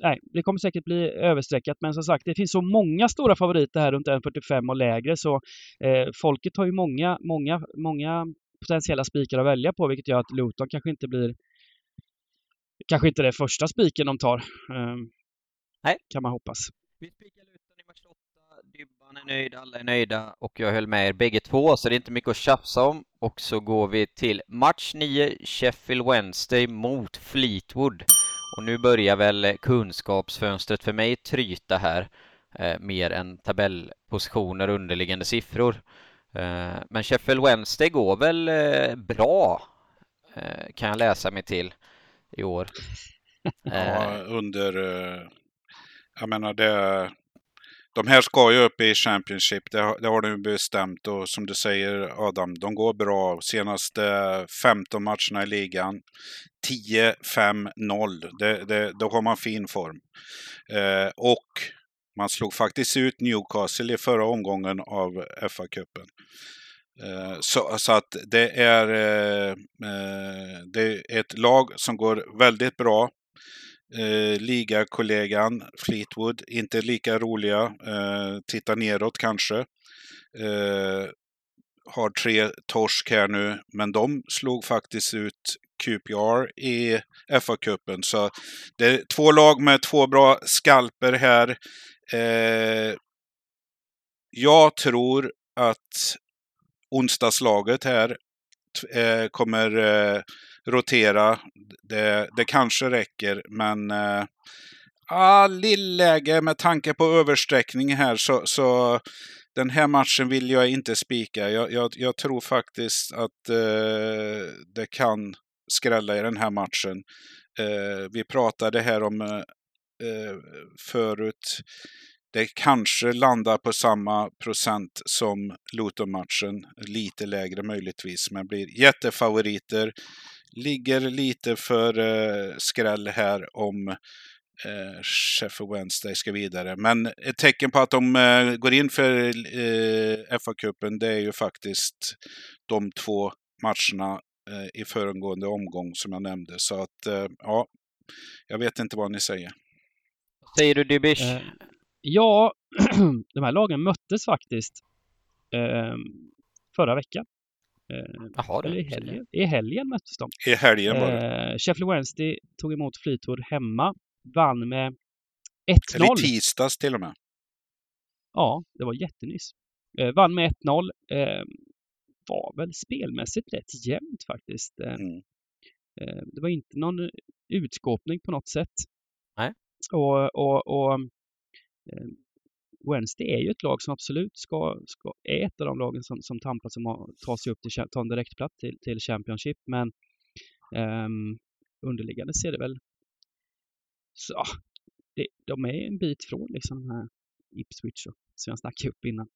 Speaker 4: nej, det kommer säkert bli överstreckat. Men som sagt, det finns så många stora favoriter här runt 1,45 och lägre. Så eh, folket har ju många, många, många potentiella spikar att välja på. Vilket gör att Luton kanske inte blir Kanske inte det första spiken de tar. Eh,
Speaker 3: Nej.
Speaker 4: Kan man hoppas.
Speaker 3: Vi spikar Luton i match 8, Dybban är nöjd, alla är nöjda och jag höll med er bägge två så det är inte mycket att tjafsa om. Och så går vi till match 9, Sheffield Wednesday mot Fleetwood. Och nu börjar väl kunskapsfönstret för mig tryta här eh, mer än tabellpositioner och underliggande siffror. Eh, men Sheffield Wednesday går väl eh, bra eh, kan jag läsa mig till i år.
Speaker 2: Ja,
Speaker 3: Eh,
Speaker 2: under... eh, Jag menar, det... De här ska ju upp i Championship, det, har- det har de ju bestämt och som du säger Adam, de går bra. Senaste 15 matcherna i ligan, 10-5-0. Det, det, då har man fin form. Eh, och man slog faktiskt ut Newcastle i förra omgången av FA-cupen. Eh, Så, så att det är, eh, eh, det är ett lag som går väldigt bra. Eh, ligakollegan Fleetwood, inte lika roliga. Eh, titta neråt kanske. Eh, har tre torsk här nu, men de slog faktiskt ut QPR i FA-cupen. Så det är två lag med två bra skalper här. Eh, jag tror att onsdagslaget här eh, kommer eh, rotera. Det, det kanske räcker, men eh, ah, lillläge med tanke på översträckning här så, så den här matchen vill jag inte spika. Jag, jag, jag tror faktiskt att eh, det kan skrälla i den här matchen. Eh, vi pratade här om eh, eh, förut. Det kanske landar på samma procent som Luton-matchen. Lite lägre möjligtvis, men blir jättefavoriter. Ligger lite för eh, skräll här om eh, Sheffield Wednesday ska vidare. Men ett tecken på att de eh, går in för eh, FA-cupen, det är ju faktiskt de två matcherna eh, i föregående omgång som jag nämnde. Så att, eh, ja, jag vet inte vad ni säger.
Speaker 3: säger du Dybish?
Speaker 4: Eh, ja, de här lagen möttes faktiskt eh, förra veckan. Eh,
Speaker 3: Jaha,
Speaker 4: eller i helgen. I helgen möttes de.
Speaker 2: I helgen var det.
Speaker 4: Eh, Sheffield Wednesday tog emot Fleetwood hemma. Vann med 1-0.
Speaker 2: Eller i tisdags till och med.
Speaker 4: Ja, det var jättenyss. Eh, vann med 1-0. Eh, var väl spelmässigt rätt jämnt faktiskt. Eh,
Speaker 2: Mm.
Speaker 4: eh, det var inte någon utskåpning på något sätt.
Speaker 3: Nej.
Speaker 4: Och, och, och eh, Wednesday är ju ett lag som absolut ska, ska är ett av de lagen som, som tampas om att ta sig upp till, ta en direktplats till, till Championship. Men ehm, underliggande ser det väl så, det, de är en bit från liksom de här Ipswich och, som jag snackade upp innan.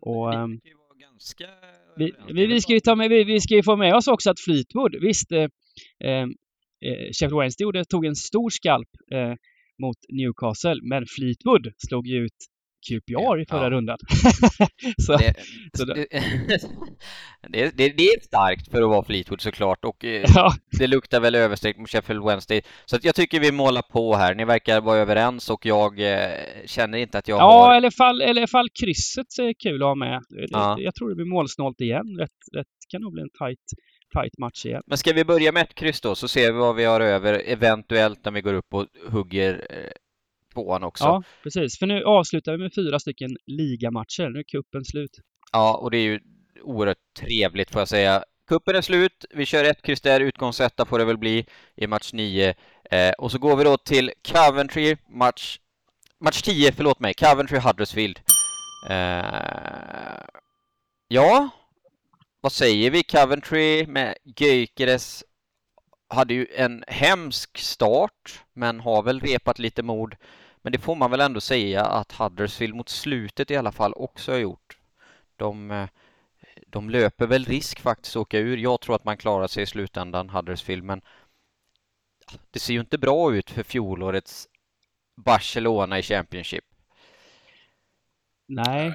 Speaker 4: Och,
Speaker 3: vi
Speaker 4: ehm,
Speaker 3: ganska
Speaker 4: Vi, vi, vi, ska ju ta med, vi, vi ska ju få med oss också att Fleetwood, visst, eh, eh, eh, Sheffield Wednesday gjorde- tog en stor skalp eh, mot Newcastle, men Fleetwood slog ju ut QPR i förra
Speaker 3: Ja.
Speaker 4: rundan. så,
Speaker 3: Det,
Speaker 4: så det-
Speaker 3: det, det, det, är starkt för att vara Fleetwood såklart och eh,
Speaker 4: ja,
Speaker 3: det luktar väl överstreck mot Sheffield Wednesday. Så jag tycker vi målar på här. Ni verkar vara överens och jag eh, känner inte att jag
Speaker 4: ja
Speaker 3: har...
Speaker 4: eller fall, eller fall krysset är kul att ha med.
Speaker 3: Ja.
Speaker 4: Jag tror det blir målsnålt igen. Rätt, rätt kan nog bli en tight, tight match igen.
Speaker 3: Men ska vi börja med ett kryss då så ser vi vad vi har över eventuellt när vi går upp och hugger eh, tvåan också.
Speaker 4: Ja, precis. För nu avslutar vi med fyra stycken ligamatcher. Nu är kuppen slut.
Speaker 3: Ja, och det är ju oerhört trevligt får jag säga. Kuppen är slut, vi kör ett kryss där, utgångsetta får det väl bli i match 9. Eh, och så går vi då till Coventry, match, match 10, förlåt mig, Coventry Huddersfield. Eh, ja, vad säger vi? Coventry med Gyökeres hade ju en hemsk start, men har väl repat lite mod. Men det får man väl ändå säga att Huddersfield mot slutet i alla fall också har gjort. De, eh, de löper väl risk faktiskt att åka ur. Jag tror att man klarar sig i slutändan, Huddersfield, men det ser ju inte bra ut för fjolårets Barcelona i Championship.
Speaker 4: Nej,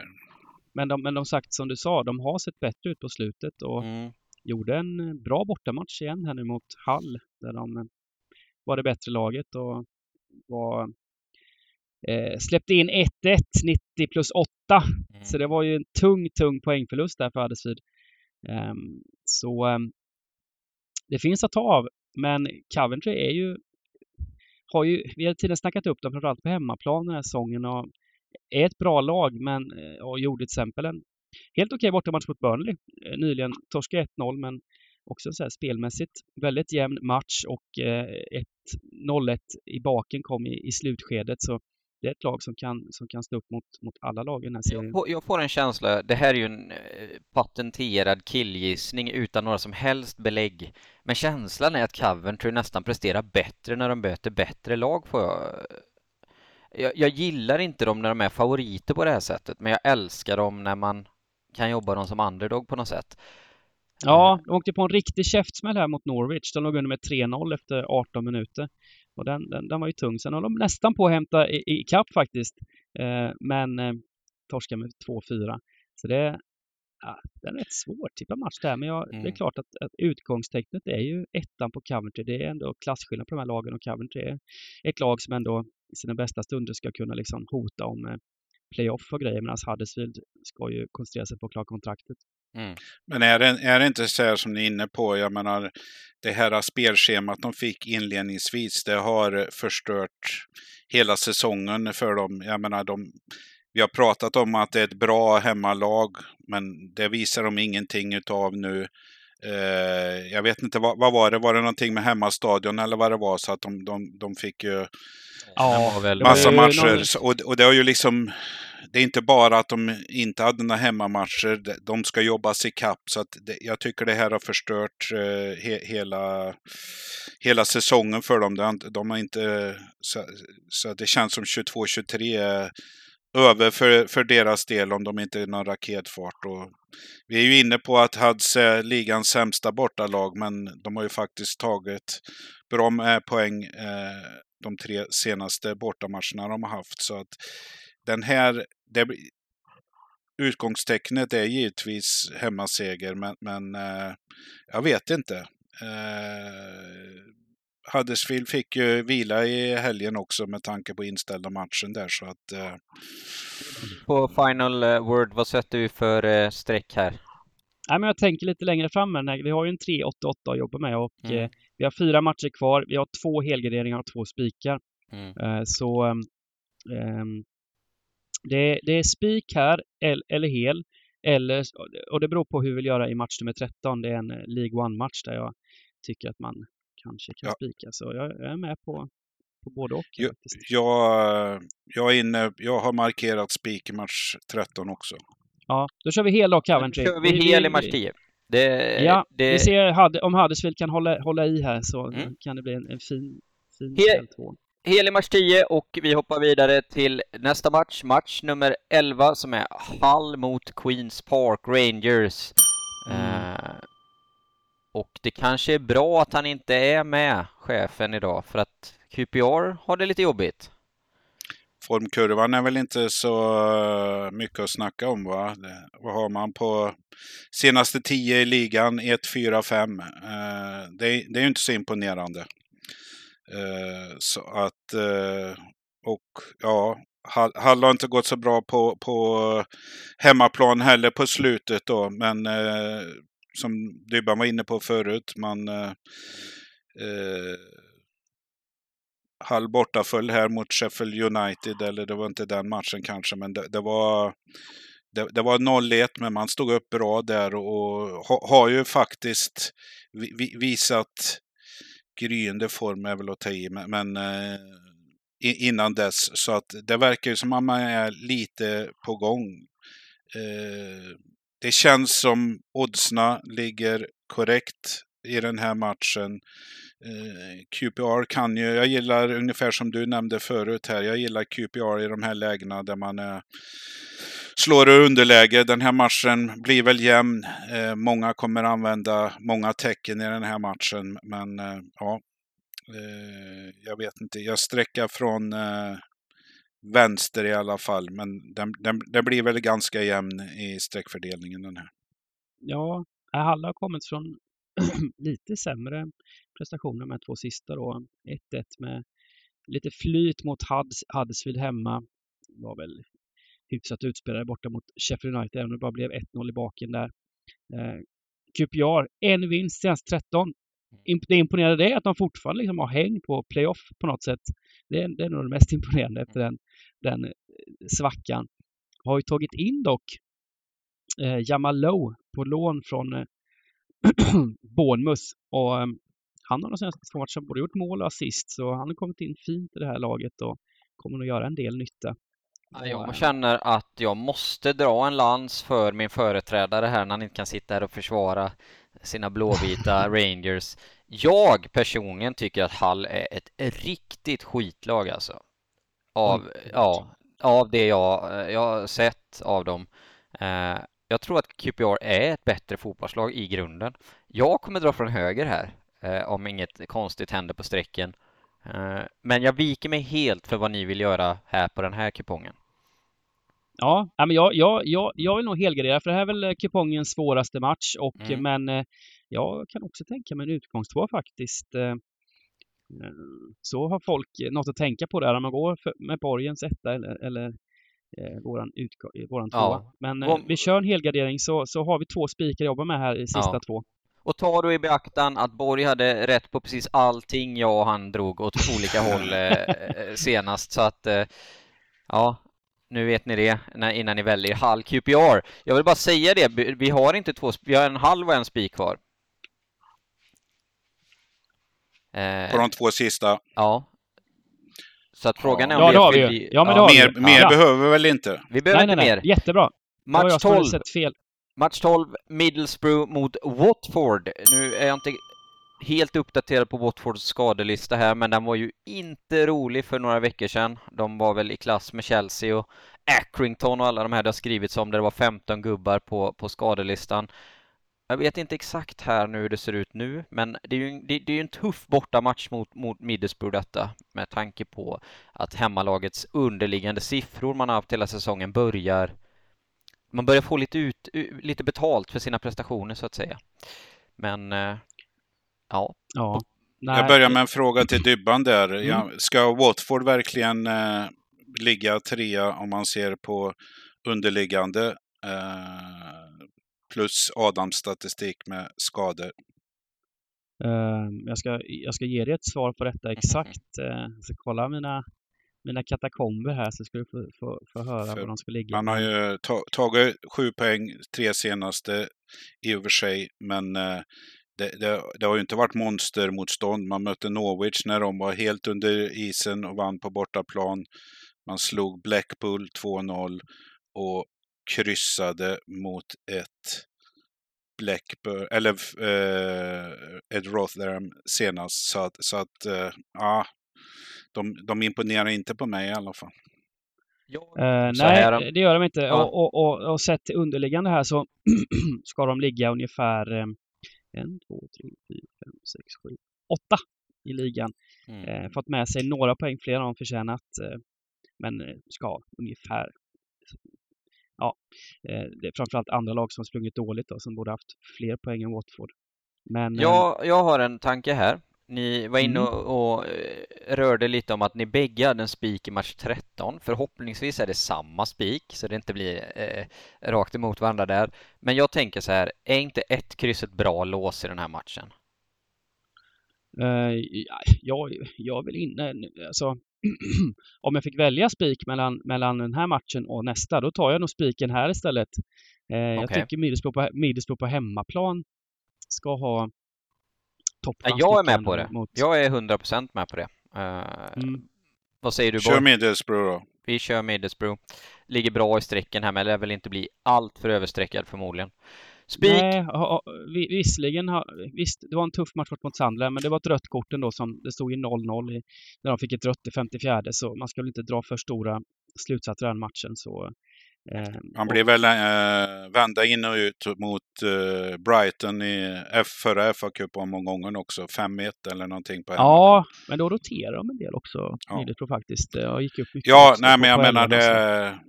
Speaker 4: men de, men de sagt som du sa, de har sett bättre ut på slutet och
Speaker 3: Mm.
Speaker 4: gjorde en bra bortamatch igen här nu mot Hall där de var det bättre laget och var, eh, släppte in 1-1 90 plus 8.
Speaker 3: Mm.
Speaker 4: Så det var ju en tung, tung poängförlust där för Huddersfield. Ehm, så ehm, det finns att ta av. Men Coventry är ju, har ju, vi har tidigare snackat upp dem framförallt på hemmaplan den här säsongen och är ett bra lag men eh, och gjorde till exempel en helt okej bortamatch mot Burnley eh, nyligen. Torska 1-0 men också så här spelmässigt väldigt jämn match och eh, ett 0-1 i baken kom i, i slutskedet så det är ett lag som kan, som kan stå upp mot, mot alla lag i den här serien.
Speaker 3: Jag får, jag får en känsla, det här är ju en eh, patenterad killgissning utan några som helst belägg. Men känslan är att Coventry nästan presterar bättre när de möter bättre lag. Får jag. Jag, jag gillar inte dem när de är favoriter på det här sättet, men jag älskar dem när man kan jobba dem som underdog på något sätt.
Speaker 4: Ja, de åkte på en riktig käftsmäll här mot Norwich. De låg under med 3-0 efter 18 minuter. Och den, den, den var ju tung. Sen höll de nästan på att hämta i, i kapp faktiskt. Eh, men eh, torskade med 2-4. Så det, ja, det är en rätt svårtippad match där. Men jag, det är
Speaker 3: Mm.
Speaker 4: klart att, att utgångstecknet är ju ettan på Coventry. Det är ändå klasskillnad på de här lagen och Coventry är ett lag som ändå i sina bästa stunder ska kunna liksom hota om eh, playoff och grejer. Medan Huddersfield ska ju koncentrera sig på att klara kontraktet.
Speaker 3: Mm.
Speaker 2: Men är det, är det inte så här som ni är inne på, jag menar det här spelschemat de fick inledningsvis, det har förstört hela säsongen för dem. Jag menar, de, vi har pratat om att det är ett bra hemmalag, men det visar de ingenting utav nu. Eh, jag vet inte, vad, vad var det? Var det någonting med hemmastadion eller vad det var? Så att de, de, de fick ju
Speaker 3: Ja, väl
Speaker 2: massa matcher. Och, och det har ju liksom... Det är inte bara att de inte hade några hemmamatcher, de- ska jobbas i kapp så att det, jag tycker det här har förstört eh, he, hela, hela säsongen för dem. De, har inte- de har inte... Så, så att det känns som 22-23 är över för, för deras del om de inte är någon raketfart. Och vi är ju inne på att Hads är ligans sämsta bortalag, men de har ju faktiskt tagit bra med poäng eh, de tre senaste bortamatcherna de har haft. Så att den här, det, utgångstecknet är givetvis hemmaseger, men, men eh, jag vet inte. Eh, Huddersfield fick ju vila i helgen också med tanke på inställda matchen där, så att eh,
Speaker 3: På final eh, word, vad sätter vi för eh, streck här?
Speaker 4: Nej, men jag tänker lite längre fram. här. Vi har ju en 3-8-8 att jobba med och
Speaker 3: Mm.
Speaker 4: eh, vi har fyra matcher kvar. Vi har två helgarderingar och två spikar.
Speaker 3: Mm.
Speaker 4: Eh, så ehm, ehm, det, det är spik här el- eller hel. Eller, och det beror på hur vi vill göra i match nummer 13. Det är en eh, League One-match där jag tycker att man kanske kan
Speaker 2: Ja.
Speaker 4: spika. Så jag, jag är med på, på både och. Faktiskt.
Speaker 2: jag, jag, är inne, jag har markerat spik i match 13 också.
Speaker 4: Ja, då kör vi hel då,
Speaker 3: Nu
Speaker 4: Coventry.
Speaker 3: kör vi hel i match 10. Det,
Speaker 4: Ja,
Speaker 3: det,
Speaker 4: vi ser om Huddersfield kan hålla, hålla i här så
Speaker 3: Mm.
Speaker 4: kan det bli en, en fin, fin
Speaker 3: He-
Speaker 4: del två.
Speaker 3: hel i match 10 och vi hoppar vidare till nästa match, match nummer 11 som är Hull mot Queens Park Rangers.
Speaker 4: Mm.
Speaker 3: Och det kanske är bra att han inte är med, chefen, idag för att QPR har det lite jobbigt.
Speaker 2: Formkurvan är väl inte så eh, mycket att snacka om va? Vad har man på senaste tio i ligan? 1, 4, 5. Det, är ju inte så imponerande. Eh, så att, eh, och ja, Hall Hall har inte gått så bra på, på hemmaplan heller på slutet då, men eh, som Dybban var inne på förut, man eh, eh halv borta föll här mot Sheffield United, eller det var inte den matchen kanske, men det, det var det, det var 0-1, men man stod upp bra där och ha, har ju faktiskt vi, visat gryende form är väl att ta i, men, men eh, innan dess. Så att det verkar ju som att man är lite på gång. Eh, det känns som oddsna ligger korrekt i den här matchen. Eh, QPR kan ju, jag gillar ungefär som du nämnde förut här, jag gillar QPR i de här lägena där man är slår ur underläge. Den här matchen blir väl jämn. Eh, många kommer använda många tecken i den här matchen. Men ja, jag vet inte. Jag sträcker från vänster i alla fall. Men den, den, den blir väl ganska jämn i sträckfördelningen den här.
Speaker 4: Ja, Halla har kommit från lite sämre prestationer med två sista då. 1-1 med lite flyt mot Huddersfield hemma. Var väl hyfsat utspelade borta mot Sheffield United, även om det bara blev 1-0 i baken där. Eh, QPR, en vinst senast 13. Det imponerande är att de fortfarande liksom har häng på playoff på något sätt. Det är, det är nog det mest imponerande efter den, den eh, svackan. Har ju tagit in dock eh, Jamal Lowe på lån från eh, Bournemouth och eh, han har de senaste två matcherna både gjort mål och assist så han har kommit in fint i det här laget och kommer nog göra en del nytta.
Speaker 3: Jag känner att jag måste dra en lans för min företrädare här när han inte kan sitta här och försvara sina blåvita Rangers. Jag personligen tycker att Hall är ett riktigt skitlag alltså. Av, mm. ja, av det jag, jag har sett av dem. Eh, jag tror att QPR är ett bättre fotbollslag i grunden. Jag kommer dra från höger här eh, om inget konstigt händer på strecken. Eh, men jag viker mig helt för vad ni vill göra här på den här kupongen.
Speaker 4: Ja, men jag, jag, jag, jag vill nog helgardera för det här är väl eh, kupongens svåraste match och mm. men eh, jag kan också tänka mig en utgångstvå faktiskt. Så har folk något att tänka på där om man går med borgens etta eller, eller eh, våran, våran tvåa. Ja. Men eh, vi kör en helgardering så, så har vi två spikar att jobba med här i sista ja. två.
Speaker 3: Och tar du i beaktan att Borg hade rätt på precis allting jag och han drog åt olika håll eh, senast så att eh, ja, nu vet ni det innan ni väljer halv QPR. Jag vill bara säga det, vi har inte två, vi har en halv och en spik kvar.
Speaker 2: Eh, på de två sista?
Speaker 3: Ja. Så att frågan
Speaker 4: är
Speaker 3: om
Speaker 4: ja,
Speaker 3: det
Speaker 4: har vi ju. Ja, men ja.
Speaker 2: Mer, vi. mer ja. behöver vi väl inte?
Speaker 3: Vi behöver
Speaker 4: nej,
Speaker 3: inte
Speaker 4: nej,
Speaker 3: mer.
Speaker 4: Jättebra.
Speaker 3: Match 12. Fel. Match 12, Middlesbrough mot Watford. Nu är jag inte helt uppdaterad på Watfords skadelista här, men den var ju inte rolig för några veckor sedan. De var väl i klass med Chelsea och Accrington och alla de här det har skrivits om, där det var 15 gubbar på, på skadelistan. Jag vet inte exakt här nu hur det ser ut nu, men det är ju, det, det är en tuff bortamatch mot, mot Middlesbrough detta, med tanke på att hemmalagets underliggande siffror man har haft hela säsongen börjar man börjar få lite, ut, lite betalt för sina prestationer så att säga. Men eh, ja.
Speaker 4: ja.
Speaker 2: Jag börjar med en fråga till Dybban där. Mm. Ska Watford verkligen eh, ligga trea om man ser på underliggande eh, plus Adams statistik med skador?
Speaker 4: Uh, jag, ska, jag ska ge dig ett svar på detta exakt. Jag ska kolla mina mina katakomber här så ska du få, få, få höra För var de ska ligga.
Speaker 2: Man har ju tagit sju poäng tre senaste i och för sig, men eh, det, det, det, har ju inte varit monstermotstånd. Man mötte Norwich när de var helt under isen och vann på bortaplan. Man slog Blackpool 2-0 och kryssade mot ett Blackburn, eller eh, Ed Rotherham senast. Så att, så att eh, ja, de, de imponerar inte på mig i alla fall.
Speaker 4: Uh, nej, det gör de inte. Ja. Och, och, och, och sett underliggande här så ska de ligga ungefär um, en, två, tre, fyra, fem, sex, sju, åtta i ligan. Mm. Uh, fått med sig några poäng fler än de förtjänat. Uh, men ska ungefär ja, det är framförallt andra lag som sprungit dåligt då, som borde haft fler poäng än Watford.
Speaker 3: Men, ja, jag har en tanke här. Ni var inne mm. och, och, eh, rörde lite om att ni bägge hade en spik i match 13. Förhoppningsvis är det samma spik så det inte blir eh, rakt emot varandra där. Men jag tänker så här, är inte ett kryss ett bra lås i den här matchen?
Speaker 4: Uh, jag, jag vill inne, alltså om jag fick välja spik mellan, mellan den här matchen och nästa, då tar jag nog spiken här istället. Uh, okay. Jag tycker Middlesbrough på, Middlesbrough på hemmaplan ska ha
Speaker 3: toppklass. Jag är med på det. Mot... Jag är 100% med på det. Uh, mm. Vad säger du?
Speaker 2: Kör Middlesbrough då.
Speaker 3: Vi kör Middlesbrough. Ligger bra i strecken här, men lär väl inte bli allt för överstreckad förmodligen.
Speaker 4: Spik! Nej, visserligen, visst, det var en tuff match mot Sandler, men det var ett rött kort ändå som det stod i 0-0 när de fick ett rött i 54 så man ska väl inte dra för stora slutsatser i den matchen så
Speaker 2: Han blev väl äh, vända in och ut mot äh, Brighton i F, förra FA-cupomgången också. 5-1 eller någonting på
Speaker 4: Ja, men då roterar de en del också,
Speaker 2: Ja.
Speaker 4: Middlesbrough faktiskt. Jag gick upp
Speaker 2: Ja, nej men jag menar det.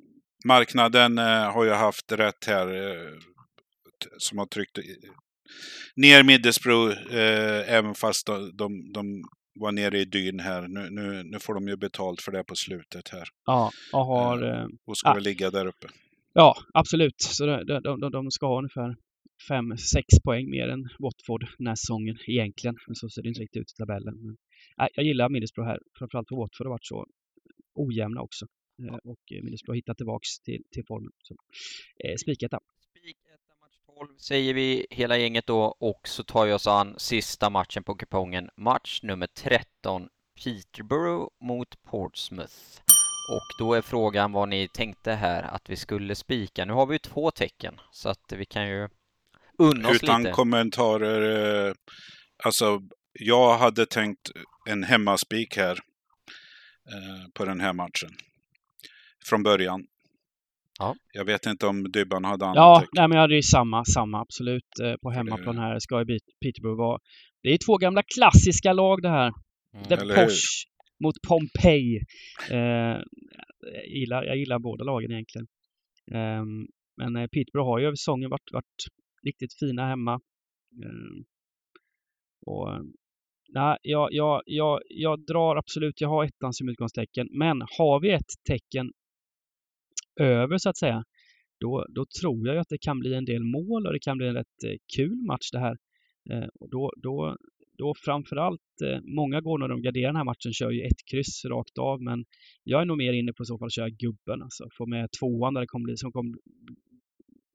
Speaker 2: Marknaden eh, har ju haft rätt här. eh, som har tryckt ner Middlesbrough eh, även fast de, de, de var nere i dyn här. Nu, nu, nu får de ju betalt för det på slutet här.
Speaker 4: Ja, och har... eh,
Speaker 2: Och ska
Speaker 4: Ah.
Speaker 2: väl ligga där uppe.
Speaker 4: Ja, absolut. Så de, de, de, de ska ha ungefär 5-6 poäng mer än Watford den här säsongen egentligen. Men så ser det inte riktigt ut i tabellen. Men, nej, jag gillar Middlesbrough här. Framförallt för Watford har varit så ojämna också. Eh, Och eh, Middlesbrough har hittat tillbaks till, till formen. Så, eh, Spiketta.
Speaker 3: Spik etta, match 12 säger vi hela gänget då och så tar vi oss an sista matchen på kupongen. Match nummer 13 Peterborough mot Portsmouth. Och då är frågan vad ni tänkte här att vi skulle spika. Nu har vi ju två tecken så att vi kan ju unna oss
Speaker 2: Utan
Speaker 3: lite.
Speaker 2: kommentarer. Eh, alltså, jag hade tänkt en hemmaspik här. Eh, på den här matchen. Från början.
Speaker 3: Ja.
Speaker 2: Jag vet inte om Dybban hade annat
Speaker 4: Ja, nej, men jag hade ju samma, samma absolut eh, på hemmaplan här. Ska ju Pete- Peterborough vara. Det är två gamla klassiska lag det här.
Speaker 3: Mm.
Speaker 4: The? Posh mot Pompeji. Eh, jag, gillar, jag gillar båda lagen egentligen. Ehm, men eh, Peterborough har ju över säsongen varit, varit riktigt fina hemma. Ehm, och, eh, nej, jag, jag, jag, jag drar absolut, jag har ettan som utgångstecken. Men har vi ett tecken över så att säga, då, då tror jag ju att det kan bli en del mål och det kan bli en rätt eh, kul match det här. Eh, och då, då, då framförallt, eh, många går när de garderar den här matchen kör ju ett kryss rakt av men jag är nog mer inne på i så fall att köra gubben alltså. Få med tvåan där det kommer bli, som kommer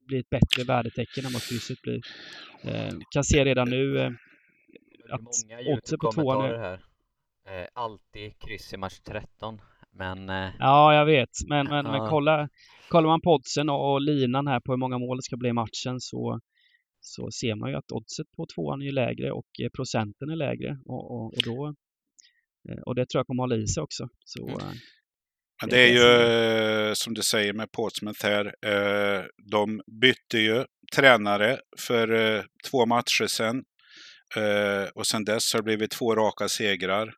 Speaker 4: bli ett bättre värdetecken än vad krysset blir. Eh, kan se redan nu eh, att
Speaker 3: Många
Speaker 4: på tvåan.
Speaker 3: YouTube-kommentarer här. Eh, alltid kryss i match 13. Men eh,
Speaker 4: Ja, jag vet. Men, men, men
Speaker 3: Ja.
Speaker 4: kolla, kollar man på oddsen och, och linan här på hur många mål det ska bli i matchen så, så ser man ju att oddset på tvåan är lägre och eh, procenten är lägre. Och, och, och, då, eh, och det tror jag kommer hålla i sig också. Så,
Speaker 3: Mm.
Speaker 2: Men
Speaker 4: det
Speaker 2: är ju som du säger med Portsmouth här. De bytte ju tränare för två matcher sedan. Eh, Och sedan dess har det blivit två raka segrar.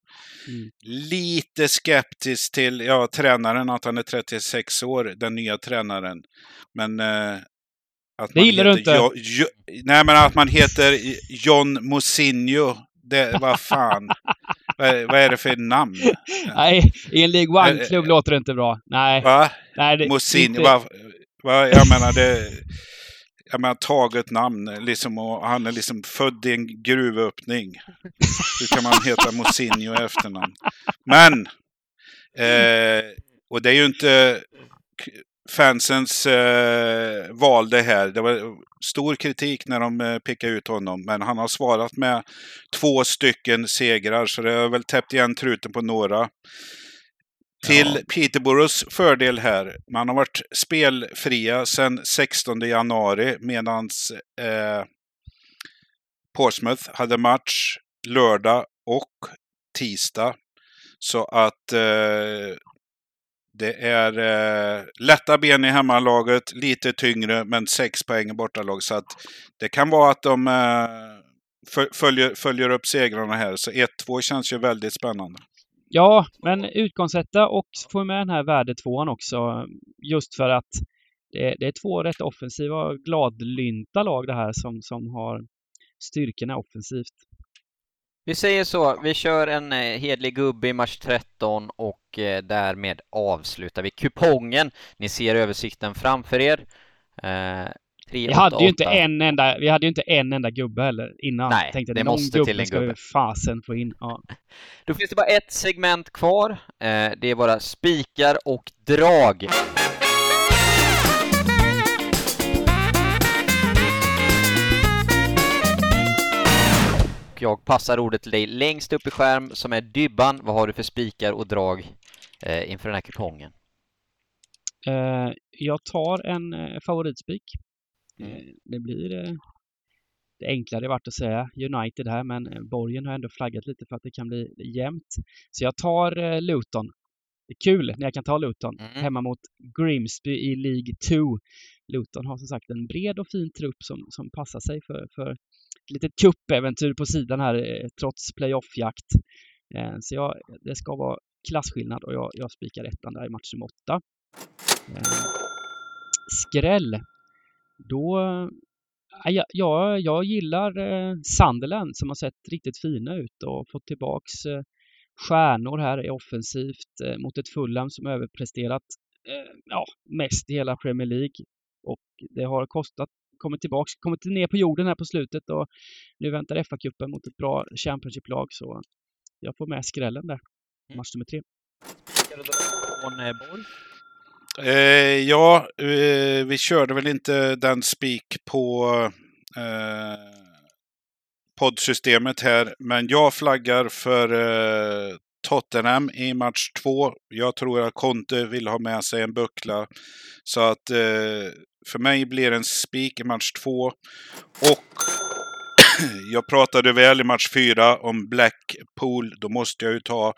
Speaker 4: Mm.
Speaker 2: Lite skeptisk till ja, tränaren, att han är 36 år, den nya tränaren. Men eh, att
Speaker 4: Det gillar du
Speaker 2: heter
Speaker 4: inte.
Speaker 2: Jo, jo, nej, men att man heter John Mosinho. Det, vad fan. vad, är, vad är det för namn?
Speaker 4: Nej, i en League
Speaker 2: Eh,
Speaker 4: One-klubb låter det inte bra. Nej,
Speaker 2: Va?
Speaker 4: nej det,
Speaker 2: Mosinho,
Speaker 4: inte-
Speaker 2: va, va, jag menar det... Jag menar taget namn, eh, liksom, och han är liksom född i en gruvöppning. Hur kan man heta Mosinho i efternamn? Men! Eh, och det är ju inte fansens eh, val det här. Det var stor kritik när de eh, pekade ut honom. Men han har svarat med två stycken segrar. Så det har väl täppt igen truten på några. Till
Speaker 3: Ja.
Speaker 2: Peterboroughs fördel här. Man har varit spelfria sedan 16 januari medan eh, Portsmouth hade match lördag och tisdag. Så att eh, det är eh, lätta ben i hemmalaget, lite tyngre men sex poäng i bortalag. Så att det kan vara att de eh, föl- följer, följer upp segrarna här. Så 1-2 känns ju väldigt spännande.
Speaker 4: Ja, men utgångssätta och få med den här värdetvåan också. Just för att det, det är två rätt offensiva gladlynta lag det här som, som har styrkorna offensivt.
Speaker 3: Vi säger så, vi kör en eh, hedlig gubbe i match 13 och eh, därmed avslutar vi kupongen. Ni ser översikten framför er. Eh, tre,
Speaker 4: Vi
Speaker 3: åtta,
Speaker 4: hade ju inte en enda, vi hade ju inte en enda gubbe heller innan.
Speaker 3: Nej,
Speaker 4: Tänkte,
Speaker 3: det måste till en gubbe.
Speaker 4: fasen få in. Ja.
Speaker 3: Då finns det bara ett segment kvar. Eh, det är bara spikar och drag. Jag passar ordet till dig längst upp i skärm som är Dybban. Vad har du för spikar och drag eh, inför den här kupongen?
Speaker 4: Eh, jag tar en favoritspik.
Speaker 3: Mm.
Speaker 4: Eh, det blir eh, det enklare vart att säga United här, men eh, Borgen har ändå flaggat lite för att det kan bli jämnt. Så jag tar Luton. kul när jag kan ta Luton
Speaker 3: Mm.
Speaker 4: hemma mot Grimsby i League 2. Luton har som sagt en bred och fin trupp som, som passar sig för, för ett litet kuppäventyr på sidan här trots playoffjakt. Så jag, det ska vara klasskillnad och jag, jag spikar ettan där i match nummer åtta. Skräll. Då... ja, Jag, jag, gillar eh, Sunderland som har sett riktigt fina ut och fått tillbaks eh, stjärnor här i offensivt eh, mot ett Fulham som överpresterat ja, mest i hela Premier League. Och det har kostat, kommit tillbaks, kommit ner på jorden här på slutet och nu väntar FA-cupen mot ett bra Championship-lag så jag får med skrällen där. Match nummer tre.
Speaker 3: Från Borg?
Speaker 2: Eh, ja, eh, vi körde väl inte den spik på eh, poddsystemet här, men jag flaggar för eh, Tottenham i match två. Jag tror att Conte vill ha med sig en buckla. Så att eh, för mig blir det en spik i match två. Och jag pratade väl i match fyra om Blackpool. Då måste jag ju ta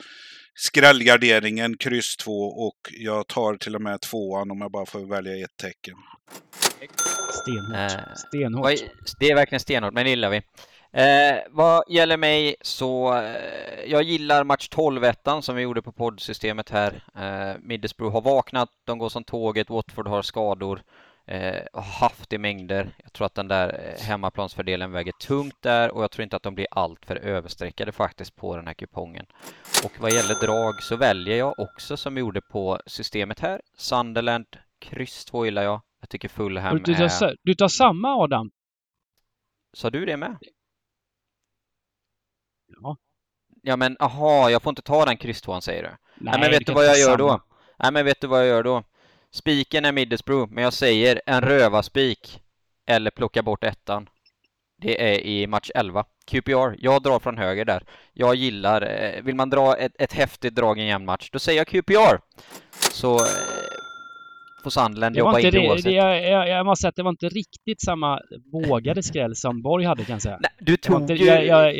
Speaker 2: skrällgarderingen, kryss 2 och jag tar till och med tvåan om jag bara får välja ett tecken.
Speaker 4: Stenhårt.
Speaker 3: Eh,
Speaker 4: Stenhårt.
Speaker 3: Det är verkligen stenhårt, men det gillar vi. Eh, vad gäller mig så, eh, jag gillar match 12 ettan som vi gjorde på poddsystemet här. Eh, Middlesbrough har vaknat, de går som tåget, Watford har skador, eh, har haft i mängder. Jag tror att den där eh, hemmaplansfördelen väger tungt där och jag tror inte att de blir alltför överstreckade faktiskt på den här kupongen. Och vad gäller drag så väljer jag också som vi gjorde på systemet här. Sunderland, kryss 2 gillar jag. Jag tycker Fulham
Speaker 4: du, tar,
Speaker 3: är...
Speaker 4: du tar samma Adam?
Speaker 3: Sa du det med?
Speaker 4: Ja.
Speaker 3: Ja men aha, jag får inte ta den krysstvåan säger du? Nej, men
Speaker 4: du
Speaker 3: vet du vad jag gör
Speaker 4: samma.
Speaker 3: då? Nej men vet du vad jag gör då? Spiken är Middlesbrough, men jag säger en rövarspik eller plocka bort ettan. Det är i match 11. QPR, jag drar från höger där. Jag gillar, eh, vill man dra ett, ett häftigt drag i en jämn match, då säger jag QPR. Så eh, får Sandland jobba
Speaker 4: inte,
Speaker 3: in det
Speaker 4: det,
Speaker 3: oavsett.
Speaker 4: det, jag, jag, jag måste säga att det var inte riktigt samma vågade skräll som Borg hade kan jag säga.
Speaker 3: Nej, du tog
Speaker 4: inte,
Speaker 3: ju...
Speaker 4: jag,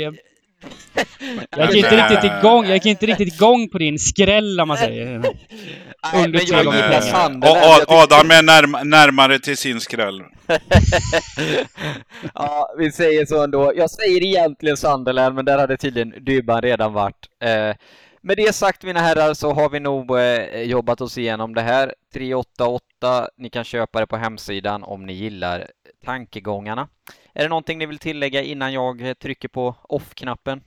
Speaker 4: jag, gick inte
Speaker 2: Nej.
Speaker 4: riktigt igång, jag gick inte riktigt igång på din skräll om man säger.
Speaker 3: Nej,
Speaker 4: under tre gånger
Speaker 3: gillar
Speaker 4: pengar.
Speaker 3: Sunderland.
Speaker 2: Och
Speaker 3: Jag
Speaker 2: Ad-
Speaker 3: tycker-
Speaker 2: Adam är närm- närmare till sin skräll.
Speaker 3: ja, vi säger så ändå. Jag säger egentligen Sunderland, men där hade tydligen Dybban redan varit. Eh, med det sagt mina herrar så har vi nog eh, jobbat oss igenom det här. 388, ni kan köpa det på hemsidan om ni gillar tankegångarna. Är det någonting ni vill tillägga innan jag eh, trycker på off-knappen?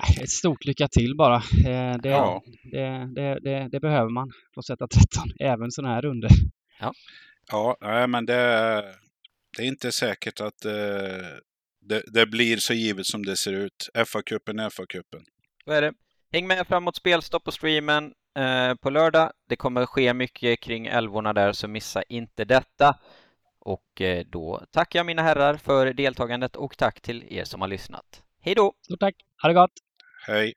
Speaker 4: Nej, Ett stort lycka till bara. Eh, Det,
Speaker 2: Ja.
Speaker 4: det, det, det, det behöver man för att sätta 13, även sådana här runder.
Speaker 2: Ja, nej, men det, är- det är inte säkert att eh, det, det blir så givet som det ser ut. FA-cupen är FA-cupen.
Speaker 3: Så är det. Häng med framåt spelstopp på streamen på lördag. Det kommer ske mycket kring älvorna där, så missa inte detta. Och eh, då tackar jag mina herrar för deltagandet och tack till er som har lyssnat. Hej då!
Speaker 4: Stort tack, ha det gott!
Speaker 2: Hej!